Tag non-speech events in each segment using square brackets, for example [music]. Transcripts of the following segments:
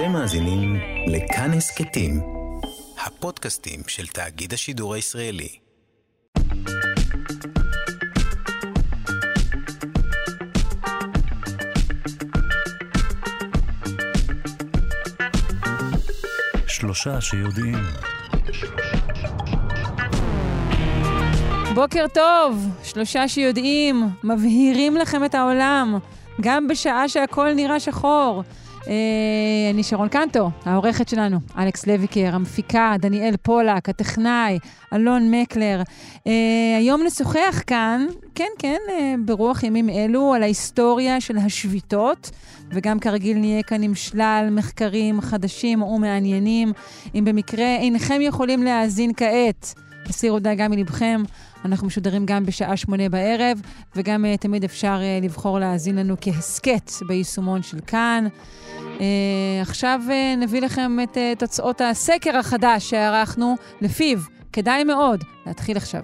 אתם מאזינים לכאן הסכתים, הפודקאסטים של תאגיד השידור הישראלי. שלושה שיודעים. בוקר טוב, שלושה שיודעים, מבהירים לכם את העולם, גם בשעה שהכל נראה שחור. אה, אני שרון קנטו, העורכת שלנו, אלכס לויקר, המפיקה, דניאל פולק, הטכנאי, אלון מקלר. אה, היום נשוחח כאן, כן, כן, אה, ברוח ימים אלו, על ההיסטוריה של השביתות, וגם כרגיל נהיה כאן עם שלל מחקרים חדשים ומעניינים. אם במקרה אינכם יכולים להאזין כעת, הסירו דאגה מלבכם. אנחנו משודרים גם בשעה שמונה בערב, וגם uh, תמיד אפשר uh, לבחור להאזין לנו כהסכת ביישומון של כאן. Uh, עכשיו uh, נביא לכם את uh, תוצאות הסקר החדש שערכנו, לפיו כדאי מאוד להתחיל עכשיו.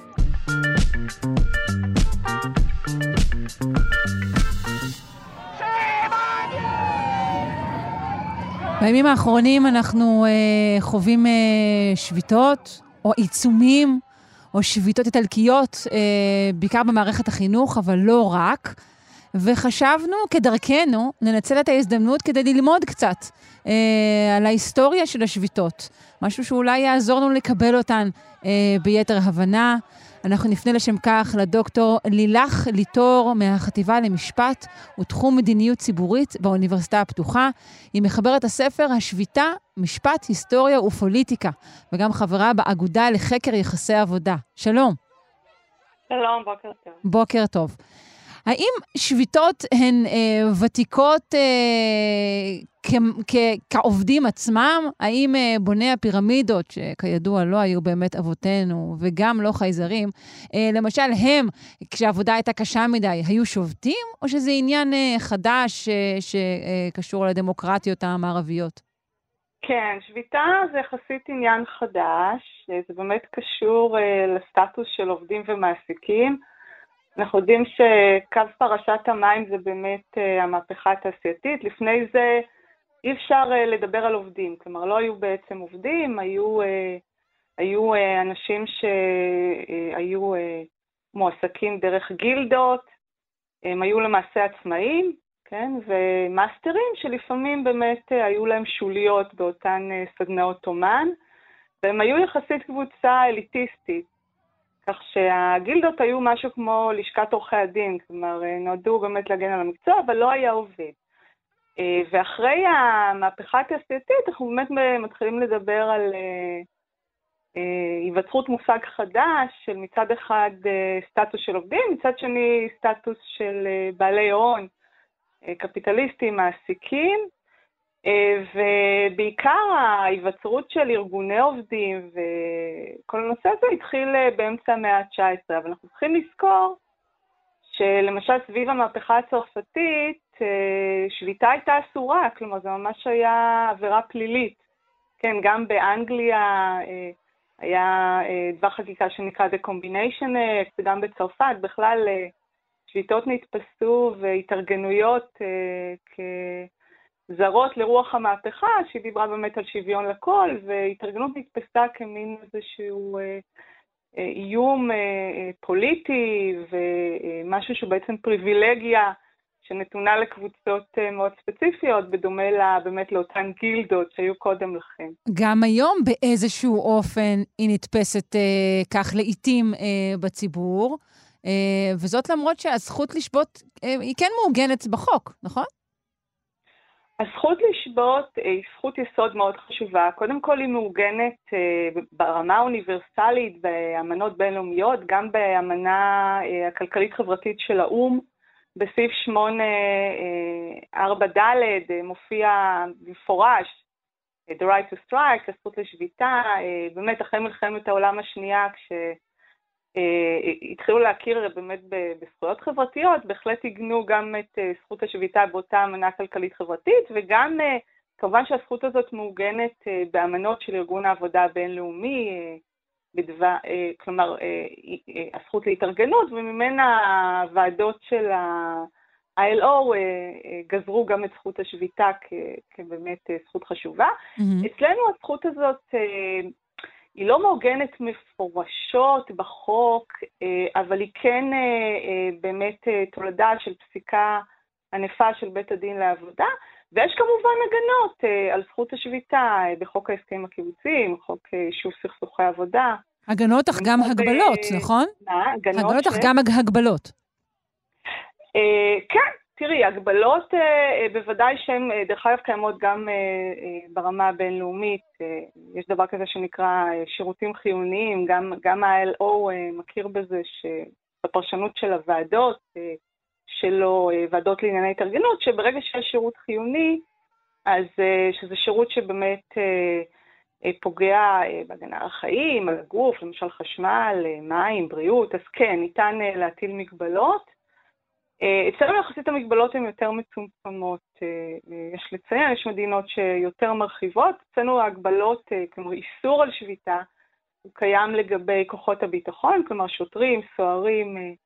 בימים האחרונים אנחנו uh, חווים uh, שביתות או עיצומים או שביתות איטלקיות, אה, בעיקר במערכת החינוך, אבל לא רק. וחשבנו, כדרכנו, לנצל את ההזדמנות כדי ללמוד קצת אה, על ההיסטוריה של השביתות. משהו שאולי יעזור לנו לקבל אותן אה, ביתר הבנה. אנחנו נפנה לשם כך לדוקטור לילך ליטור מהחטיבה למשפט ותחום מדיניות ציבורית באוניברסיטה הפתוחה. היא מחברת הספר השביתה, משפט, היסטוריה ופוליטיקה, וגם חברה באגודה לחקר יחסי עבודה. שלום. שלום, בוקר טוב. בוקר טוב. האם שביתות הן אה, ותיקות אה, כ- כ- כעובדים עצמם? האם אה, בוני הפירמידות, שכידוע לא היו באמת אבותינו וגם לא חייזרים, אה, למשל הם, כשהעבודה הייתה קשה מדי, היו שובתים? או שזה עניין אה, חדש אה, שקשור אה, לדמוקרטיות המערביות? כן, שביתה זה יחסית עניין חדש, אה, זה באמת קשור אה, לסטטוס של עובדים ומעסיקים. אנחנו יודעים שקו פרשת המים זה באמת uh, המהפכה התעשייתית. לפני זה אי אפשר uh, לדבר על עובדים, כלומר לא היו בעצם עובדים, היו, uh, היו אנשים שהיו מועסקים דרך גילדות, הם היו למעשה עצמאים, כן, ומאסטרים שלפעמים באמת היו להם שוליות באותן סדנאות אומן, והם היו יחסית קבוצה אליטיסטית. כך שהגילדות היו משהו כמו לשכת עורכי הדין, כלומר, אה, נועדו באמת להגן על המקצוע, אבל לא היה עובד. אה, ואחרי המהפכה התעשייתית, אנחנו באמת מתחילים לדבר על אה, היווצרות מושג חדש של מצד אחד סטטוס של עובדים, מצד שני סטטוס של בעלי הון, קפיטליסטים, מעסיקים, ובעיקר ההיווצרות של ארגוני עובדים וכל הנושא הזה התחיל אה, באמצע המאה ה-19, אבל אנחנו צריכים לזכור שלמשל סביב המהפכה הצרפתית, אה, שביתה הייתה אסורה, כלומר זה ממש היה עבירה פלילית. כן, גם באנגליה היה דבר חקיקה שנקרא The Combination Act, וגם בצרפת בכלל שביתות נתפסו והתארגנויות כ... זרות לרוח המהפכה, שהיא דיברה באמת על שוויון לכל, והתארגנות נתפסה כמין איזשהו אה, אה, איום אה, פוליטי ומשהו שהוא בעצם פריבילגיה שנתונה לקבוצות מאוד ספציפיות, בדומה לה, באמת לאותן גילדות שהיו קודם לכן. גם היום באיזשהו אופן היא נתפסת אה, כך לעיתים אה, בציבור, אה, וזאת למרות שהזכות לשבות אה, היא כן מעוגנת בחוק, נכון? הזכות לשבות היא זכות יסוד מאוד חשובה. קודם כל היא מעוגנת אה, ברמה האוניברסלית באמנות בינלאומיות, גם באמנה אה, הכלכלית-חברתית של האו"ם. בסעיף 8.4ד' אה, מופיע במפורש The right to strike, הזכות לשביתה. באמת, אחרי מלחמת העולם השנייה, כש... אה, התחילו להכיר באמת בזכויות חברתיות, בהחלט עיגנו גם את אה, זכות השביתה באותה אמנה כלכלית-חברתית, וגם אה, כמובן שהזכות הזאת מעוגנת באמנות של ארגון העבודה הבינלאומי, בדבר, כלומר, הזכות להתארגנות, וממנה הוועדות של ה-ILO גזרו גם את זכות השביתה כבאמת זכות חשובה. Mm-hmm. אצלנו הזכות הזאת היא לא מעוגנת מפורשות בחוק, אבל היא כן באמת תולדה של פסיקה ענפה של בית הדין לעבודה, ויש כמובן הגנות על זכות השביתה בחוק ההסכמים הקיבוציים, חוק יישוב סכסוכי עבודה. הגנות אך גם הגבלות, נכון? מה? הגנות אך גם הגבלות. כן, תראי, הגבלות בוודאי שהן, דרך אגב, קיימות גם ברמה הבינלאומית. יש דבר כזה שנקרא שירותים חיוניים, גם, גם ה-LO מכיר בזה שבפרשנות של הוועדות שלו, ועדות לענייני התארגנות, שברגע שיש שירות חיוני, אז שזה שירות שבאמת פוגע בהגנה על החיים, על הגוף, למשל חשמל, מים, בריאות, אז כן, ניתן להטיל מגבלות. אצלנו יחסית המגבלות הן יותר מצומצמות, יש לציין, יש מדינות שיותר מרחיבות, אצלנו ההגבלות, כלומר איסור על שביתה, הוא קיים לגבי כוחות הביטחון, כלומר שוטרים, סוהרים,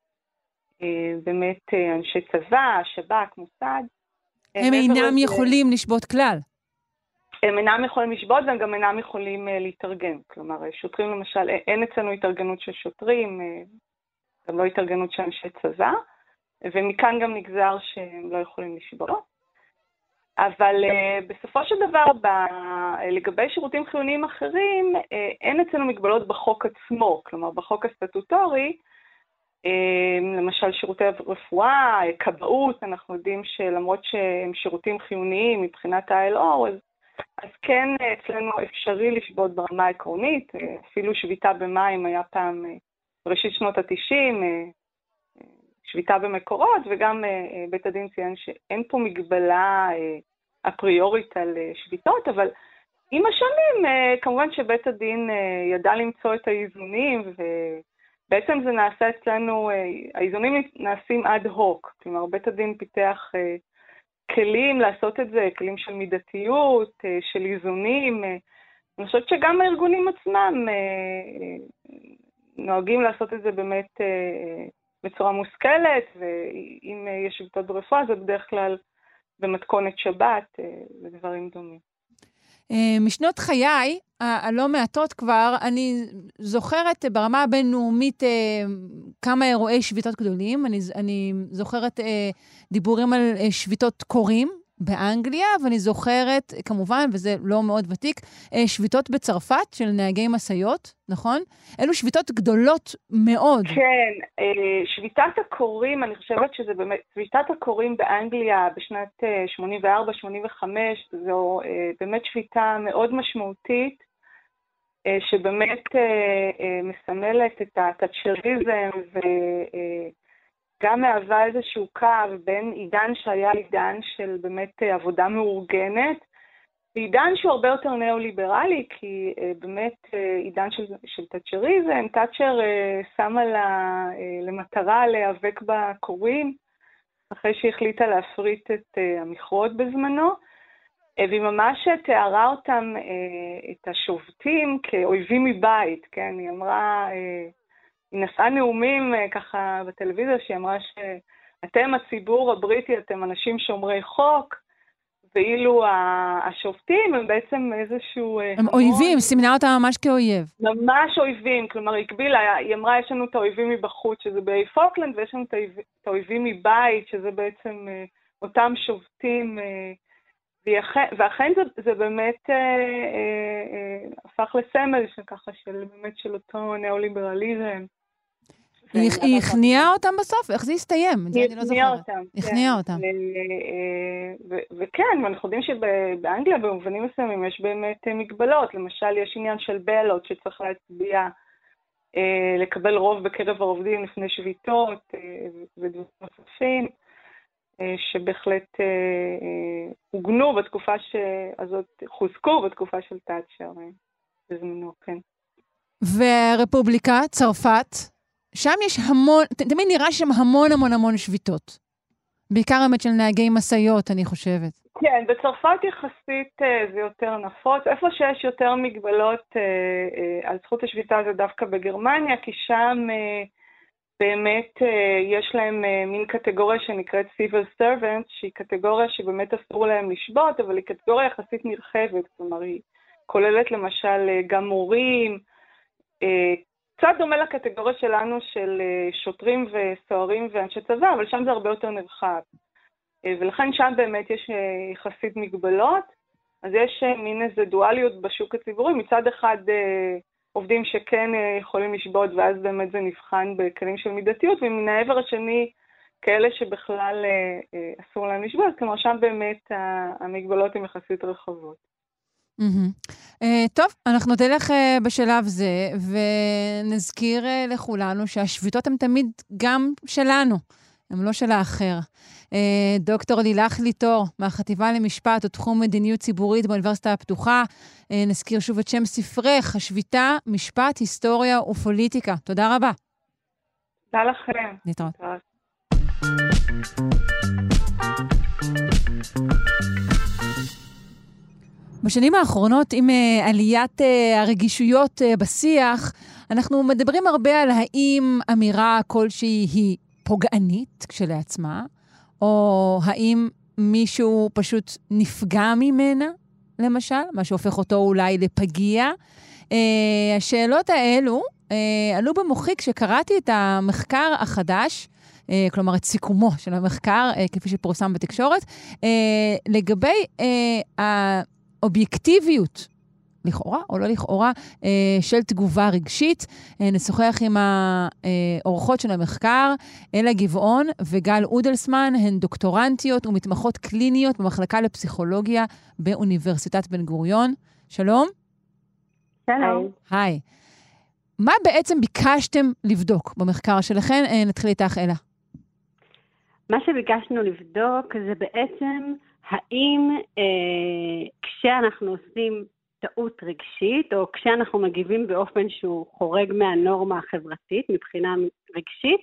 באמת אנשי צבא, שב"כ, מוסד. הם אינם יכולים לשבות כלל. הם אינם יכולים לשבות והם גם אינם יכולים להתארגן. כלומר, שוטרים למשל, אין אצלנו התארגנות של שוטרים, גם לא התארגנות של אנשי צבא. ומכאן גם נגזר שהם לא יכולים לשבור. אבל uh, בסופו של דבר, ב... לגבי שירותים חיוניים אחרים, uh, אין אצלנו מגבלות בחוק עצמו, כלומר בחוק הסטטוטורי, uh, למשל שירותי רפואה, כבאות, אנחנו יודעים שלמרות שהם שירותים חיוניים מבחינת ה-ILO, אז, אז כן אצלנו אפשרי לשבות ברמה העקרונית, אפילו שביתה במים היה פעם בראשית שנות ה-90, שביתה במקורות, וגם uh, בית הדין ציין שאין פה מגבלה uh, אפריורית על שביתות, אבל עם השנים, כמובן שבית הדין ידע למצוא את האיזונים, ובעצם זה נעשה אצלנו, האיזונים נעשים אד הוק, כלומר בית הדין פיתח כלים לעשות את זה, כלים של מידתיות, של איזונים. אני חושבת שגם הארגונים עצמם נוהגים לעשות את זה באמת בצורה מושכלת, ואם יש שביתות ברפואה זה בדרך כלל במתכונת שבת ודברים דומים. משנות חיי, הלא מעטות כבר, אני זוכרת ברמה הבינלאומית כמה אירועי שביתות גדולים. אני, אני זוכרת דיבורים על שביתות קורים, באנגליה, ואני זוכרת, כמובן, וזה לא מאוד ותיק, שביתות בצרפת של נהגי משאיות, נכון? אלו שביתות גדולות מאוד. כן, שביתת הקורים, אני חושבת שזה באמת, שביתת הקורים באנגליה בשנת 84-85, זו באמת שביתה מאוד משמעותית, שבאמת מסמלת את התאצ'ריזם ו... גם מהווה איזשהו קו בין עידן שהיה עידן של באמת עבודה מאורגנת, ועידן שהוא הרבה יותר ניאו-ליברלי, כי uh, באמת uh, עידן של, של תאצ'ריזם, תאצ'ר שמה לה למטרה להיאבק בקוראים, אחרי שהחליטה להפריט את המכרות בזמנו, והיא ממש תיארה אותם, את השובתים, כאויבים מבית, כן? היא אמרה... היא נשאה נאומים ככה בטלוויזיה, שהיא אמרה שאתם הציבור הבריטי, אתם אנשים שומרי חוק, ואילו השופטים הם בעצם איזשהו... הם המון, אויבים, סימנה אותם ממש כאויב. ממש אויבים, כלומר היא הקבילה, היא אמרה, יש לנו את האויבים מבחוץ, שזה באי פוקלנד, ויש לנו את האויבים מבית, שזה בעצם אותם שופטים. ואכן זה, זה באמת אה, אה, אה, הפך לסמל שככה של באמת של אותו ניאו-ליברליזם. היא הכניעה אותם בסוף? איך זה הסתיים? היא הכניעה אותם. הכניעה אותם. וכן, ואנחנו יודעים שבאנגליה במובנים מסוימים יש באמת מגבלות. למשל, יש עניין של בלוט שצריך להצביע, לקבל רוב בקרב העובדים לפני שביתות ודברים נוספים, שבהחלט עוגנו בתקופה הזאת, חוזקו בתקופה של תאצ'ר בזמנו, כן. והרפובליקה, צרפת, שם יש המון, תמיד נראה שם המון המון המון שביתות. בעיקר האמת של נהגי משאיות, אני חושבת. כן, בצרפת יחסית זה יותר נפוץ. איפה שיש יותר מגבלות על זכות השביתה זה דווקא בגרמניה, כי שם באמת יש להם מין קטגוריה שנקראת civil servants, שהיא קטגוריה שבאמת אסור להם לשבות, אבל היא קטגוריה יחסית נרחבת, כלומר היא כוללת למשל גם מורים, קצת דומה לקטגוריה שלנו של שוטרים וסוהרים ואנשי צבא, אבל שם זה הרבה יותר נרחב. ולכן שם באמת יש יחסית מגבלות. אז יש מין איזה דואליות בשוק הציבורי. מצד אחד עובדים שכן יכולים לשבות, ואז באמת זה נבחן בכלים של מידתיות, ומן העבר השני, כאלה שבכלל אסור להם לשבות, כלומר שם באמת המגבלות הן יחסית רחבות. Mm-hmm. Uh, טוב, אנחנו נלך uh, בשלב זה, ונזכיר uh, לכולנו שהשביתות הן תמיד גם שלנו, הן לא של האחר. Uh, דוקטור לילך ליטור, מהחטיבה למשפט ותחום מדיניות ציבורית באוניברסיטה הפתוחה. Uh, נזכיר שוב את שם ספרך, השביתה, משפט, היסטוריה ופוליטיקה. תודה רבה. תודה לכם. להתראות. בשנים האחרונות, עם uh, עליית uh, הרגישויות uh, בשיח, אנחנו מדברים הרבה על האם אמירה כלשהי היא פוגענית כשלעצמה, או האם מישהו פשוט נפגע ממנה, למשל, מה שהופך אותו אולי לפגיע. השאלות האלו עלו במוחי כשקראתי את המחקר החדש, כלומר את סיכומו של המחקר, כפי שפורסם בתקשורת, לגבי האובייקטיביות לכאורה או לא לכאורה, אה, של תגובה רגשית. אה, נשוחח עם האורחות של המחקר, אלה גבעון וגל אודלסמן, הן דוקטורנטיות ומתמחות קליניות במחלקה לפסיכולוגיה באוניברסיטת בן גוריון. שלום. שלום. היי. מה בעצם ביקשתם לבדוק במחקר שלכם? אה, נתחיל איתך, אלה. מה שביקשנו לבדוק זה בעצם האם אה, כשאנחנו עושים טעות רגשית, או כשאנחנו מגיבים באופן שהוא חורג מהנורמה החברתית מבחינה רגשית,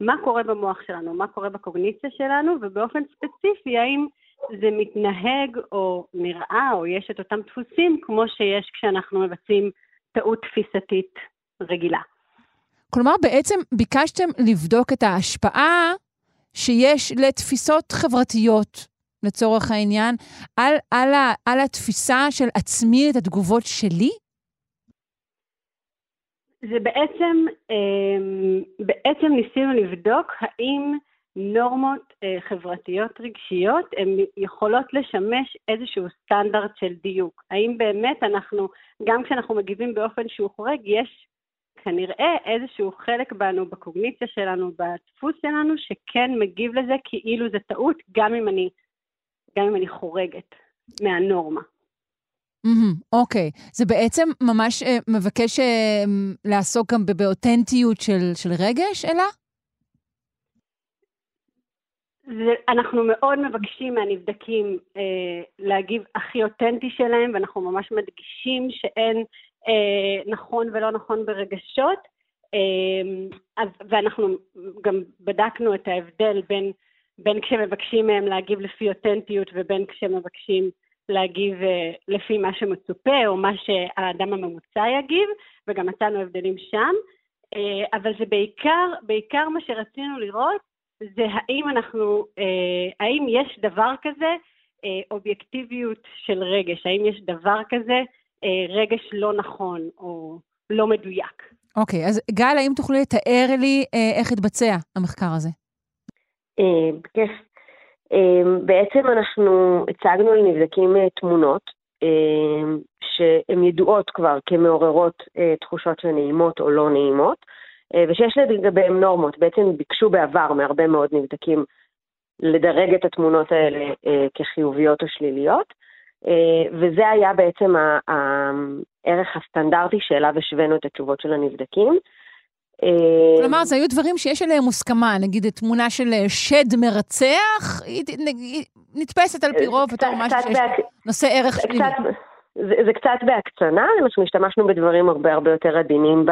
מה קורה במוח שלנו, מה קורה בקוגניציה שלנו, ובאופן ספציפי, האם זה מתנהג או נראה או יש את אותם דפוסים כמו שיש כשאנחנו מבצעים טעות תפיסתית רגילה. כלומר, בעצם ביקשתם לבדוק את ההשפעה שיש לתפיסות חברתיות לצורך העניין, על, על, ה, על התפיסה של עצמי את התגובות שלי? זה בעצם, אמ, בעצם ניסינו לבדוק האם נורמות אה, חברתיות רגשיות הן יכולות לשמש איזשהו סטנדרט של דיוק. האם באמת אנחנו, גם כשאנחנו מגיבים באופן שהוא חורג, יש כנראה איזשהו חלק בנו, בקוגניציה שלנו, בדפוס שלנו, שכן מגיב לזה כאילו זה טעות, גם אם אני גם אם אני חורגת מהנורמה. אוקיי. Mm-hmm, okay. זה בעצם ממש uh, מבקש uh, לעסוק גם באותנטיות של, של רגש, אלא? זה, אנחנו מאוד מבקשים מהנבדקים אה, להגיב הכי אותנטי שלהם, ואנחנו ממש מדגישים שאין אה, נכון ולא נכון ברגשות, אה, ואנחנו גם בדקנו את ההבדל בין בין כשמבקשים מהם להגיב לפי אותנטיות ובין כשמבקשים להגיב uh, לפי מה שמצופה או מה שהאדם הממוצע יגיב, וגם מצאנו הבדלים שם. Uh, אבל זה בעיקר, בעיקר מה שרצינו לראות זה האם אנחנו, uh, האם יש דבר כזה אובייקטיביות של רגש, האם יש דבר כזה רגש לא נכון או לא מדויק. אוקיי, okay, אז גל, האם תוכלי לתאר לי איך התבצע המחקר הזה? אה, בכיף. אה, בעצם אנחנו הצגנו לנבדקים אה, תמונות שהן ידועות כבר כמעוררות תחושות של נעימות או לא נעימות, ושיש לגביהן נורמות. בעצם ביקשו בעבר מהרבה מאוד נבדקים לדרג את התמונות האלה כחיוביות או שליליות, וזה היה בעצם הערך הסטנדרטי שאליו השווינו את התשובות של הנבדקים. כלומר, זה היו דברים שיש עליהם מוסכמה, נגיד תמונה של אה, שד מרצח, היא נתפסת על פי רוב בתור משהו שיש נושא ערך שלילי. זה, זה קצת בהקצנה, אנחנו השתמשנו בדברים הרבה הרבה יותר עדינים ב,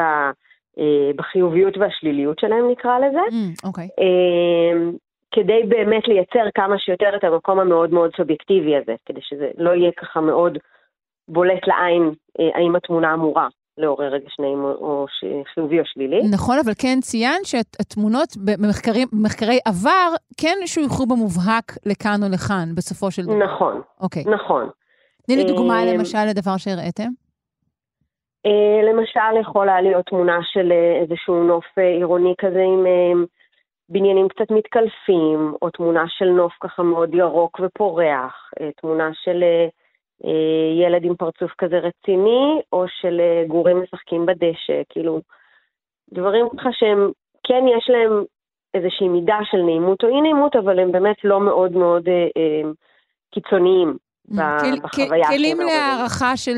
אה, בחיוביות והשליליות שלהם, נקרא לזה. Mm, אוקיי. Okay. אה, כדי באמת לייצר כמה שיותר את המקום המאוד מאוד סובייקטיבי הזה, כדי שזה לא יהיה ככה מאוד בולט לעין האם התמונה אמורה לעורר רגש נעים או, חיובי או שלילי. נכון, אבל כן ציינת שהתמונות במחקרי עבר כן שויכו במובהק לכאן או לכאן, בסופו של דבר. נכון, אוקיי. נכון. תני לי דוגמה, למשל, לדבר שהראיתם. למשל, יכולה להיות תמונה של איזשהו נוף עירוני כזה עם בניינים קצת מתקלפים, או תמונה של נוף ככה מאוד ירוק ופורח, תמונה של ילד עם פרצוף כזה רציני, או של גורים משחקים בדשא, כאילו, דברים ככה שהם, כן יש להם איזושהי מידה של נעימות או אי נעימות, אבל הם באמת לא מאוד מאוד אה, אה, קיצוניים. בחוויה כלים להערכה של,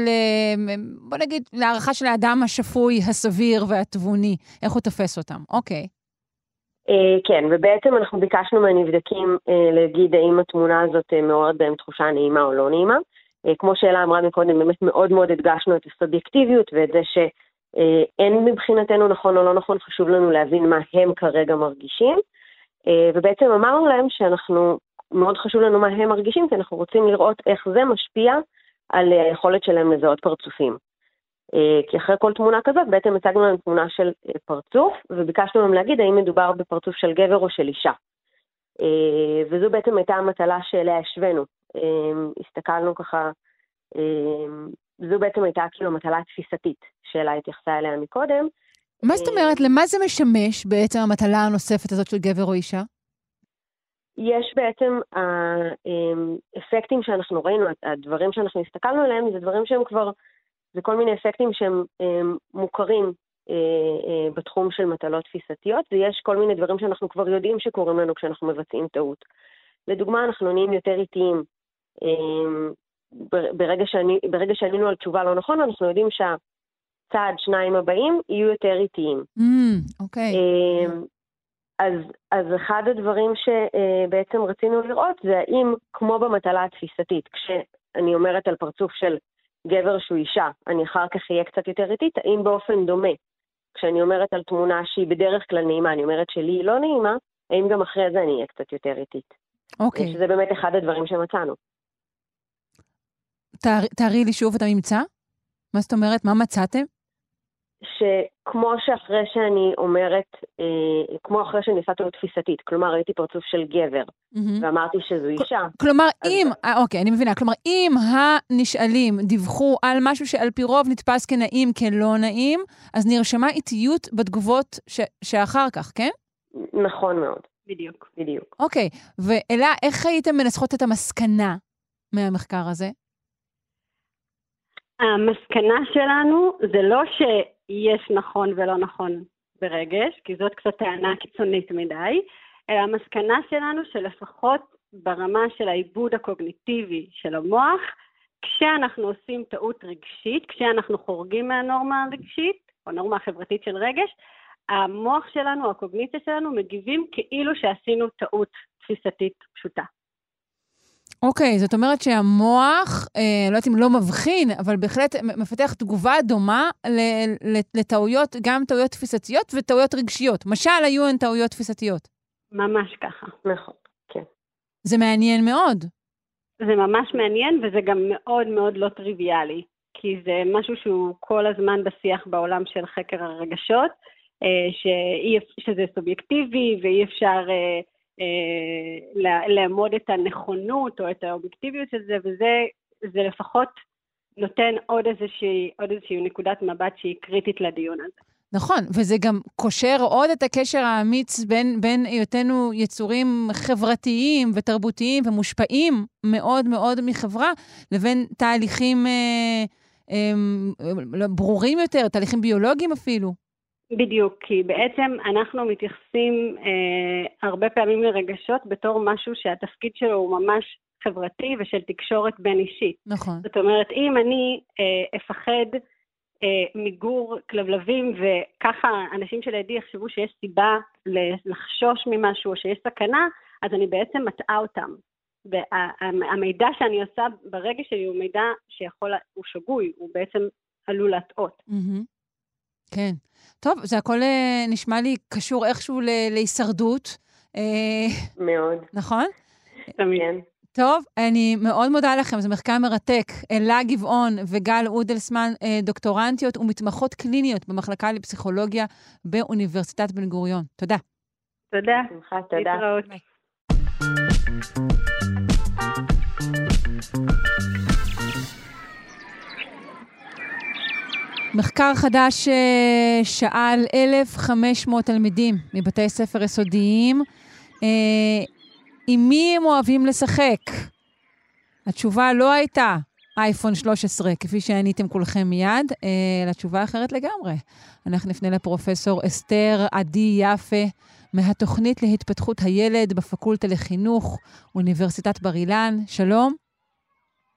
בוא נגיד, להערכה של האדם השפוי, הסביר והתבוני, איך הוא תופס אותם, אוקיי. כן, ובעצם אנחנו ביקשנו מהנבדקים להגיד האם התמונה הזאת מעוררת בהם תחושה נעימה או לא נעימה. כמו שאלה אמרה מקודם, באמת מאוד מאוד הדגשנו את הסובייקטיביות ואת זה שאין מבחינתנו נכון או לא נכון, חשוב לנו להבין מה הם כרגע מרגישים. ובעצם אמרנו להם שאנחנו מאוד חשוב לנו מה הם מרגישים, כי אנחנו רוצים לראות איך זה משפיע על היכולת שלהם לזהות פרצופים. כי אחרי כל תמונה כזאת, בעצם הצגנו להם תמונה של פרצוף, וביקשנו להם להגיד האם מדובר בפרצוף של גבר או של אישה. וזו בעצם הייתה המטלה שאליה השווינו. הסתכלנו ככה, זו בעצם הייתה כאילו המטלה התפיסתית שאלה התייחסה אליה מקודם. מה זאת אומרת? למה זה משמש בעצם המטלה הנוספת הזאת של גבר או אישה? יש בעצם האפקטים שאנחנו ראינו, הדברים שאנחנו הסתכלנו עליהם, זה דברים שהם כבר, זה כל מיני אפקטים שהם מוכרים בתחום של מטלות תפיסתיות, ויש כל מיני דברים שאנחנו כבר יודעים שקורים לנו כשאנחנו מבצעים טעות. לדוגמה, אנחנו נהיים יותר איטיים. ברגע, שאני, ברגע שענינו על תשובה לא נכון, אנחנו יודעים שהצעד שניים הבאים יהיו יותר איטיים. אוקיי. Mm, okay. אז, אז אחד הדברים שבעצם רצינו לראות זה האם, כמו במטלה התפיסתית, כשאני אומרת על פרצוף של גבר שהוא אישה, אני אחר כך אהיה קצת יותר איטית, האם באופן דומה, כשאני אומרת על תמונה שהיא בדרך כלל נעימה, אני אומרת שלי היא לא נעימה, האם גם אחרי זה אני אהיה קצת יותר איטית. אוקיי. Okay. שזה באמת אחד הדברים שמצאנו. תארי לי שוב את הממצא. מה זאת אומרת? מה מצאתם? שכמו שאחרי שאני אומרת, אה, כמו אחרי שאני עושה טעות תפיסתית, כלומר ראיתי פרצוף של גבר, mm-hmm. ואמרתי שזו אישה. כלומר, אז... אם, אה, אוקיי, אני מבינה, כלומר, אם הנשאלים דיווחו על משהו שעל פי רוב נתפס כנעים כלא נעים, אז נרשמה איטיות בתגובות ש... שאחר כך, כן? נכון מאוד. בדיוק. בדיוק. אוקיי, ואלה, איך הייתם מנסחות את המסקנה מהמחקר הזה? המסקנה שלנו זה לא שיש נכון ולא נכון ברגש, כי זאת קצת טענה קיצונית מדי, אלא המסקנה שלנו שלפחות ברמה של העיבוד הקוגניטיבי של המוח, כשאנחנו עושים טעות רגשית, כשאנחנו חורגים מהנורמה הרגשית, או נורמה החברתית של רגש, המוח שלנו, הקוגניציה שלנו, מגיבים כאילו שעשינו טעות תפיסתית פשוטה. אוקיי, זאת אומרת שהמוח, אה, לא יודעת אם לא מבחין, אבל בהחלט מפתח תגובה דומה לטעויות, גם טעויות תפיסתיות וטעויות רגשיות. משל היו הן טעויות תפיסתיות. ממש ככה. נכון, כן. זה מעניין מאוד. זה ממש מעניין, וזה גם מאוד מאוד לא טריוויאלי, כי זה משהו שהוא כל הזמן בשיח בעולם של חקר הרגשות, אה, שאי, שזה סובייקטיבי ואי אפשר... אה, אה, לאמוד את הנכונות או את האובייקטיביות של זה, וזה לפחות נותן עוד איזושהי, עוד איזושהי נקודת מבט שהיא קריטית לדיון הזה. נכון, וזה גם קושר עוד את הקשר האמיץ בין, בין היותנו יצורים חברתיים ותרבותיים ומושפעים מאוד מאוד מחברה, לבין תהליכים אה, אה, ברורים יותר, תהליכים ביולוגיים אפילו. בדיוק, כי בעצם אנחנו מתייחסים אה, הרבה פעמים לרגשות בתור משהו שהתפקיד שלו הוא ממש חברתי ושל תקשורת בין אישית. נכון. זאת אומרת, אם אני אה, אפחד אה, מיגור כלבלבים וככה אנשים שלידי יחשבו שיש סיבה לחשוש ממשהו או שיש סכנה, אז אני בעצם מטעה אותם. והמידע שאני עושה ברגע שלי הוא מידע שיכול, הוא שגוי, הוא בעצם עלול להטעות. Mm-hmm. כן. טוב, זה הכל אה, נשמע לי קשור איכשהו להישרדות. אה, מאוד. נכון? תמיד. כן. טוב, אני מאוד מודה לכם, זה מחקר מרתק. אלה גבעון וגל אודלסמן, אה, דוקטורנטיות ומתמחות קליניות במחלקה לפסיכולוגיה באוניברסיטת בן גוריון. תודה. תודה. שמחה, תודה. להתראות. מחקר חדש אה, שאל 1,500 תלמידים מבתי ספר יסודיים אה, עם מי הם אוהבים לשחק. התשובה לא הייתה אייפון 13, כפי שעניתם כולכם מיד, אה, אלא תשובה אחרת לגמרי. אנחנו נפנה לפרופסור אסתר עדי יפה מהתוכנית להתפתחות הילד בפקולטה לחינוך, אוניברסיטת בר אילן. שלום.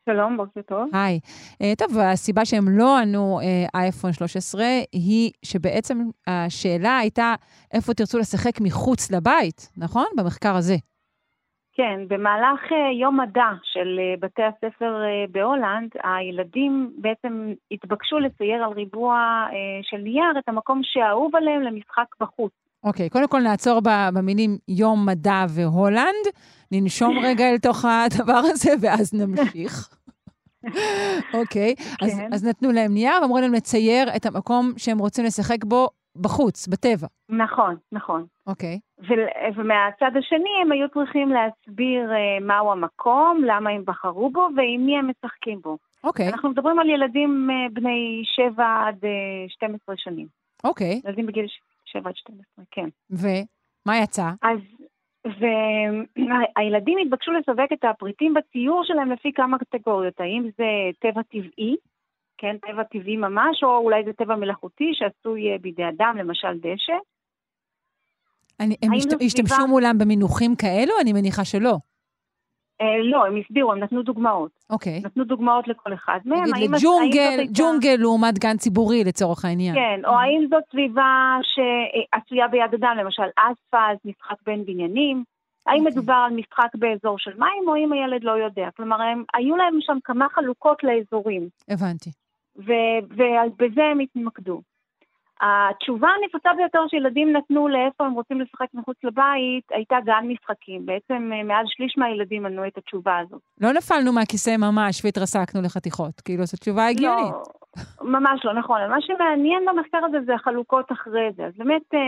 שלום, בוקר טוב. היי. Uh, טוב, הסיבה שהם לא ענו uh, אייפון 13 היא שבעצם השאלה הייתה איפה תרצו לשחק מחוץ לבית, נכון? במחקר הזה. כן, במהלך uh, יום מדע של uh, בתי הספר בהולנד, הילדים בעצם התבקשו לצייר על ריבוע של נייר את המקום שאהוב עליהם למשחק בחוץ. אוקיי, קודם כל נעצור במילים יום מדע והולנד, ננשום רגע אל תוך הדבר הזה ואז נמשיך. [laughs] אוקיי, okay, אז, כן. אז נתנו להם נייר ואמרו להם לצייר את המקום שהם רוצים לשחק בו בחוץ, בטבע. נכון, נכון. אוקיי. ו- ומהצד השני הם היו צריכים להסביר uh, מהו המקום, למה הם בחרו בו ועם מי הם משחקים בו. אוקיי, אנחנו מדברים על ילדים uh, בני 7 עד uh, 12 שנים. אוקיי. ילדים בגיל 7 עד 12, כן. ומה יצא? אז, והילדים התבקשו לסווג את הפריטים בציור שלהם לפי כמה קטגוריות, האם זה טבע טבעי, כן, טבע טבעי ממש, או אולי זה טבע מלאכותי שעשוי אה, בידי אדם, למשל דשא. אני, הם השת, השתמשו מולם במינוחים כאלו? אני מניחה שלא. אה, לא, הם הסבירו, הם נתנו דוגמאות. אוקיי. נתנו דוגמאות לכל אחד מהם. נגיד לג'ונגל, ג'ונגל לעומת גן ציבורי לצורך העניין. כן, או האם זאת סביבה שעשויה ביד אדם, למשל אספלט, משחק בין בניינים? האם אוקיי. מדובר על משחק באזור של מים, או אם הילד לא יודע? כלומר, הם, היו להם שם כמה חלוקות לאזורים. הבנתי. ובזה הם התמקדו. התשובה הנפוצה ביותר שילדים נתנו לאיפה הם רוצים לשחק מחוץ לבית הייתה גן משחקים. בעצם אה, מעל שליש מהילדים ענו את התשובה הזאת. לא נפלנו מהכיסא ממש והתרסקנו לחתיכות. כאילו, זו תשובה הגיונית. לא, ממש לא נכון. מה שמעניין במחקר הזה זה החלוקות אחרי זה. אז באמת אה,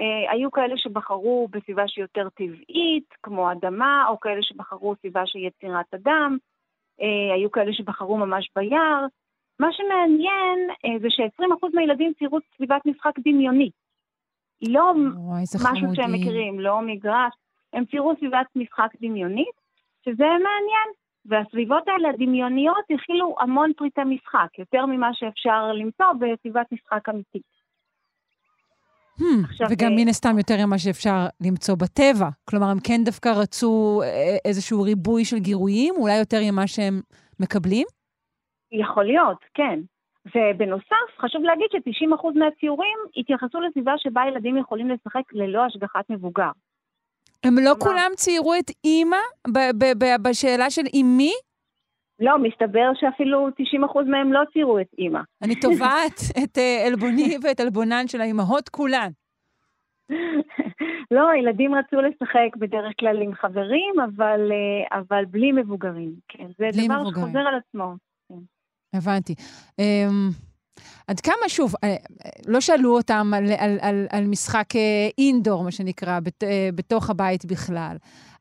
אה, היו כאלה שבחרו בסביבה שהיא יותר טבעית, כמו אדמה, או כאלה שבחרו סביבה שהיא יצירת אדם, אה, היו כאלה שבחרו ממש ביער. מה שמעניין אה, זה ש-20% מהילדים ציירו סביבת משחק דמיוני. לא וואי, משהו שהם חמודים. מכירים, לא מגרש. הם ציירו סביבת משחק דמיונית, שזה מעניין. והסביבות האלה הדמיוניות הכילו המון פריטי משחק, יותר ממה שאפשר למצוא בסביבת משחק אמיתית. Hmm, עכשיו, וגם אה, מן הסתם יותר ממה שאפשר למצוא בטבע. כלומר, הם כן דווקא רצו אה, איזשהו ריבוי של גירויים, אולי יותר ממה שהם מקבלים? יכול להיות, כן. ובנוסף, חשוב להגיד ש-90% מהציורים התייחסו לסביבה שבה ילדים יכולים לשחק ללא השגחת מבוגר. הם לא כלומר- כולם ציירו את אימא ב- ב- ב- בשאלה של עם מי? לא, מסתבר שאפילו 90% מהם לא ציירו את אימא. אני תובעת [laughs] את אה, עלבוני ואת עלבונן של האימהות כולן. לא, ילדים רצו לשחק בדרך כלל עם חברים, אבל, אה, אבל בלי מבוגרים. כן, זה דבר מבוגרים. שחוזר על עצמו. הבנתי. Um, עד כמה, שוב, אה, אה, לא שאלו אותם על, על, על, על משחק אינדור, מה שנקרא, בת, אה, בתוך הבית בכלל,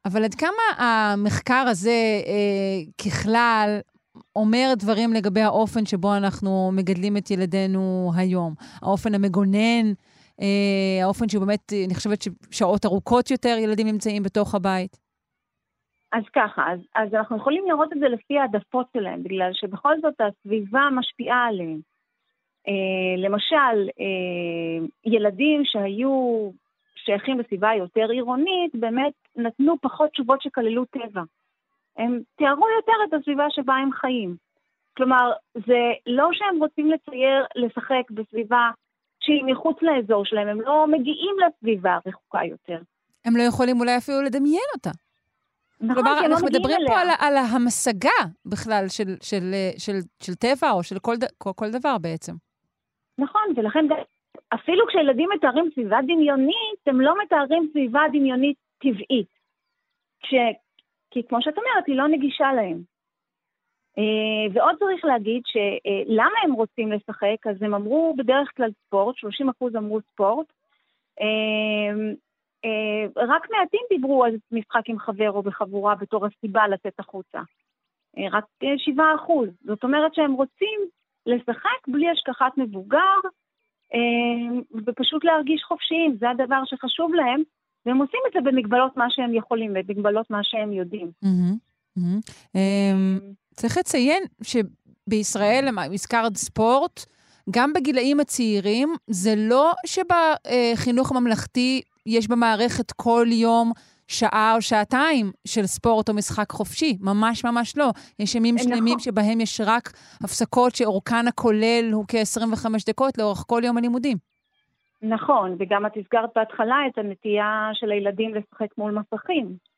אבל עד כמה המחקר הזה אה, ככלל אומר דברים לגבי האופן שבו אנחנו מגדלים את ילדינו היום? האופן המגונן, אה, האופן שהוא באמת, אה, אני חושבת ששעות ארוכות יותר ילדים נמצאים בתוך הבית. אז ככה, אז, אז אנחנו יכולים לראות את זה לפי העדפות שלהם, בגלל שבכל זאת הסביבה משפיעה עליהם. אה, למשל, אה, ילדים שהיו שייכים לסביבה יותר עירונית, באמת נתנו פחות תשובות שכללו טבע. הם תיארו יותר את הסביבה שבה הם חיים. כלומר, זה לא שהם רוצים לצייר, לשחק בסביבה שהיא מחוץ לאזור שלהם, הם לא מגיעים לסביבה הרחוקה יותר. הם לא יכולים אולי אפילו לדמיין אותה. נכון, כלומר, לא אנחנו מגיעים מדברים אליה. פה על, על ההמשגה בכלל של, של, אה, של, של טבע או של כל, כל, כל דבר בעצם. נכון, ולכן אפילו כשילדים מתארים סביבה דמיונית, הם לא מתארים סביבה דמיונית טבעית. כש, כי כמו שאת אומרת, היא לא נגישה להם. אה, ועוד צריך להגיד שלמה הם רוצים לשחק, אז הם אמרו בדרך כלל ספורט, 30% אמרו ספורט. אה, אה, רק מעטים דיברו על משחק עם חבר או בחבורה בתור הסיבה לצאת החוצה. רק 7%. זאת אומרת שהם רוצים לשחק בלי השכחת מבוגר, ופשוט להרגיש חופשיים, זה הדבר שחשוב להם, והם עושים את זה במגבלות מה שהם יכולים, במגבלות מה שהם יודעים. צריך לציין שבישראל, הזכרת ספורט, גם בגילאים הצעירים, זה לא שבחינוך הממלכתי יש במערכת כל יום שעה או שעתיים של ספורט או משחק חופשי, ממש ממש לא. יש ימים נכון. שלמים שבהם יש רק הפסקות שאורכן הכולל הוא כ-25 דקות לאורך כל יום הלימודים. נכון, וגם את הזכרת בהתחלה את הנטייה של הילדים לשחק מול מסכים.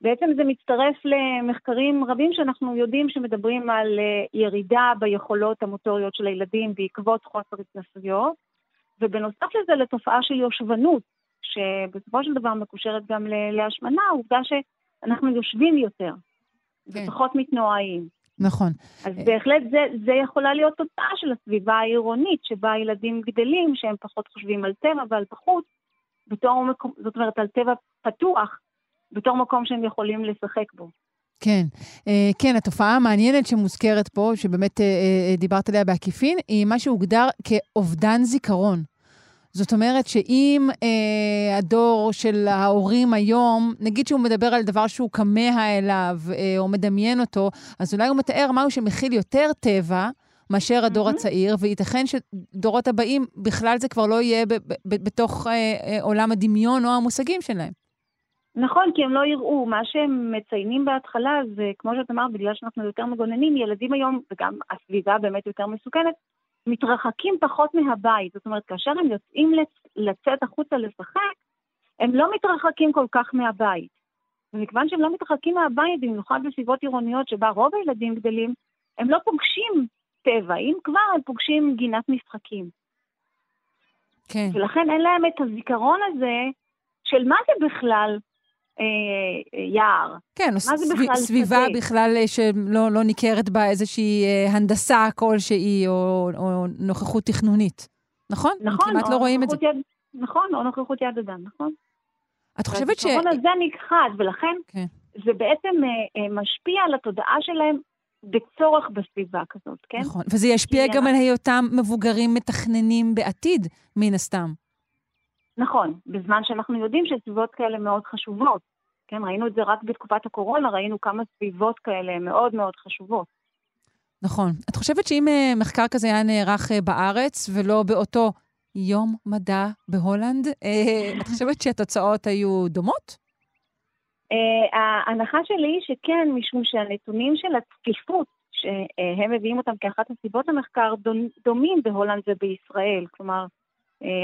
בעצם זה מצטרף למחקרים רבים שאנחנו יודעים שמדברים על אה, ירידה ביכולות המוטוריות של הילדים בעקבות חוסר התנסויות, ובנוסף לזה לתופעה של יושבנות, שבסופו של דבר מקושרת גם להשמנה, העובדה שאנחנו יושבים יותר, כן. ופחות מתנועעים. נכון. אז בהחלט זה, זה יכולה להיות תוצאה של הסביבה העירונית, שבה הילדים גדלים, שהם פחות חושבים על טבע ועל בחוץ, בתור מקום, זאת אומרת, על טבע פתוח, בתור מקום שהם יכולים לשחק בו. כן, אה, כן, התופעה המעניינת שמוזכרת פה, שבאמת אה, אה, דיברת עליה בעקיפין, היא מה שהוגדר כאובדן זיכרון. זאת אומרת שאם אה, הדור של ההורים היום, נגיד שהוא מדבר על דבר שהוא כמה אליו אה, או מדמיין אותו, אז אולי הוא מתאר משהו שמכיל יותר טבע מאשר הדור mm-hmm. הצעיר, וייתכן שדורות הבאים, בכלל זה כבר לא יהיה ב- ב- ב- בתוך אה, אה, עולם הדמיון או המושגים שלהם. נכון, כי הם לא יראו. מה שהם מציינים בהתחלה זה, כמו שאת אמרת, בגלל שאנחנו יותר מגוננים, ילדים היום, וגם הסביבה באמת יותר מסוכנת, מתרחקים פחות מהבית. זאת אומרת, כאשר הם יוצאים לצאת החוצה לשחק, הם לא מתרחקים כל כך מהבית. ומכיוון שהם לא מתרחקים מהבית, במיוחד בסביבות עירוניות שבה רוב הילדים גדלים, הם לא פוגשים טבע. אם כבר, הם פוגשים גינת משחקים. כן. ולכן אין להם את הזיכרון הזה של מה זה בכלל יער. כן, מה זה בכלל סביבה שדה? בכלל אה, שלא לא ניכרת בה איזושהי אה, הנדסה כלשהי או, או נוכחות תכנונית. נכון? נכון. כמעט לא רואים את זה. יד, נכון, או נוכחות יד אדם, נכון. את חושבת ש... הזיכרון הזה נכחד, ולכן כן. זה בעצם משפיע על התודעה שלהם בצורך בסביבה כזאת, כן? נכון, וזה ישפיע גם על היותם מבוגרים מתכננים בעתיד, מן הסתם. נכון, בזמן שאנחנו יודעים שסביבות כאלה מאוד חשובות. כן, ראינו את זה רק בתקופת הקורונה, ראינו כמה סביבות כאלה מאוד מאוד חשובות. נכון. את חושבת שאם אה, מחקר כזה היה נערך אה, בארץ ולא באותו יום מדע בהולנד, אה, את חושבת שהתוצאות היו דומות? ההנחה שלי היא שכן, משום שהנתונים של הצפיפות שהם מביאים אותם כאחת הסיבות למחקר דומים בהולנד ובישראל. כלומר,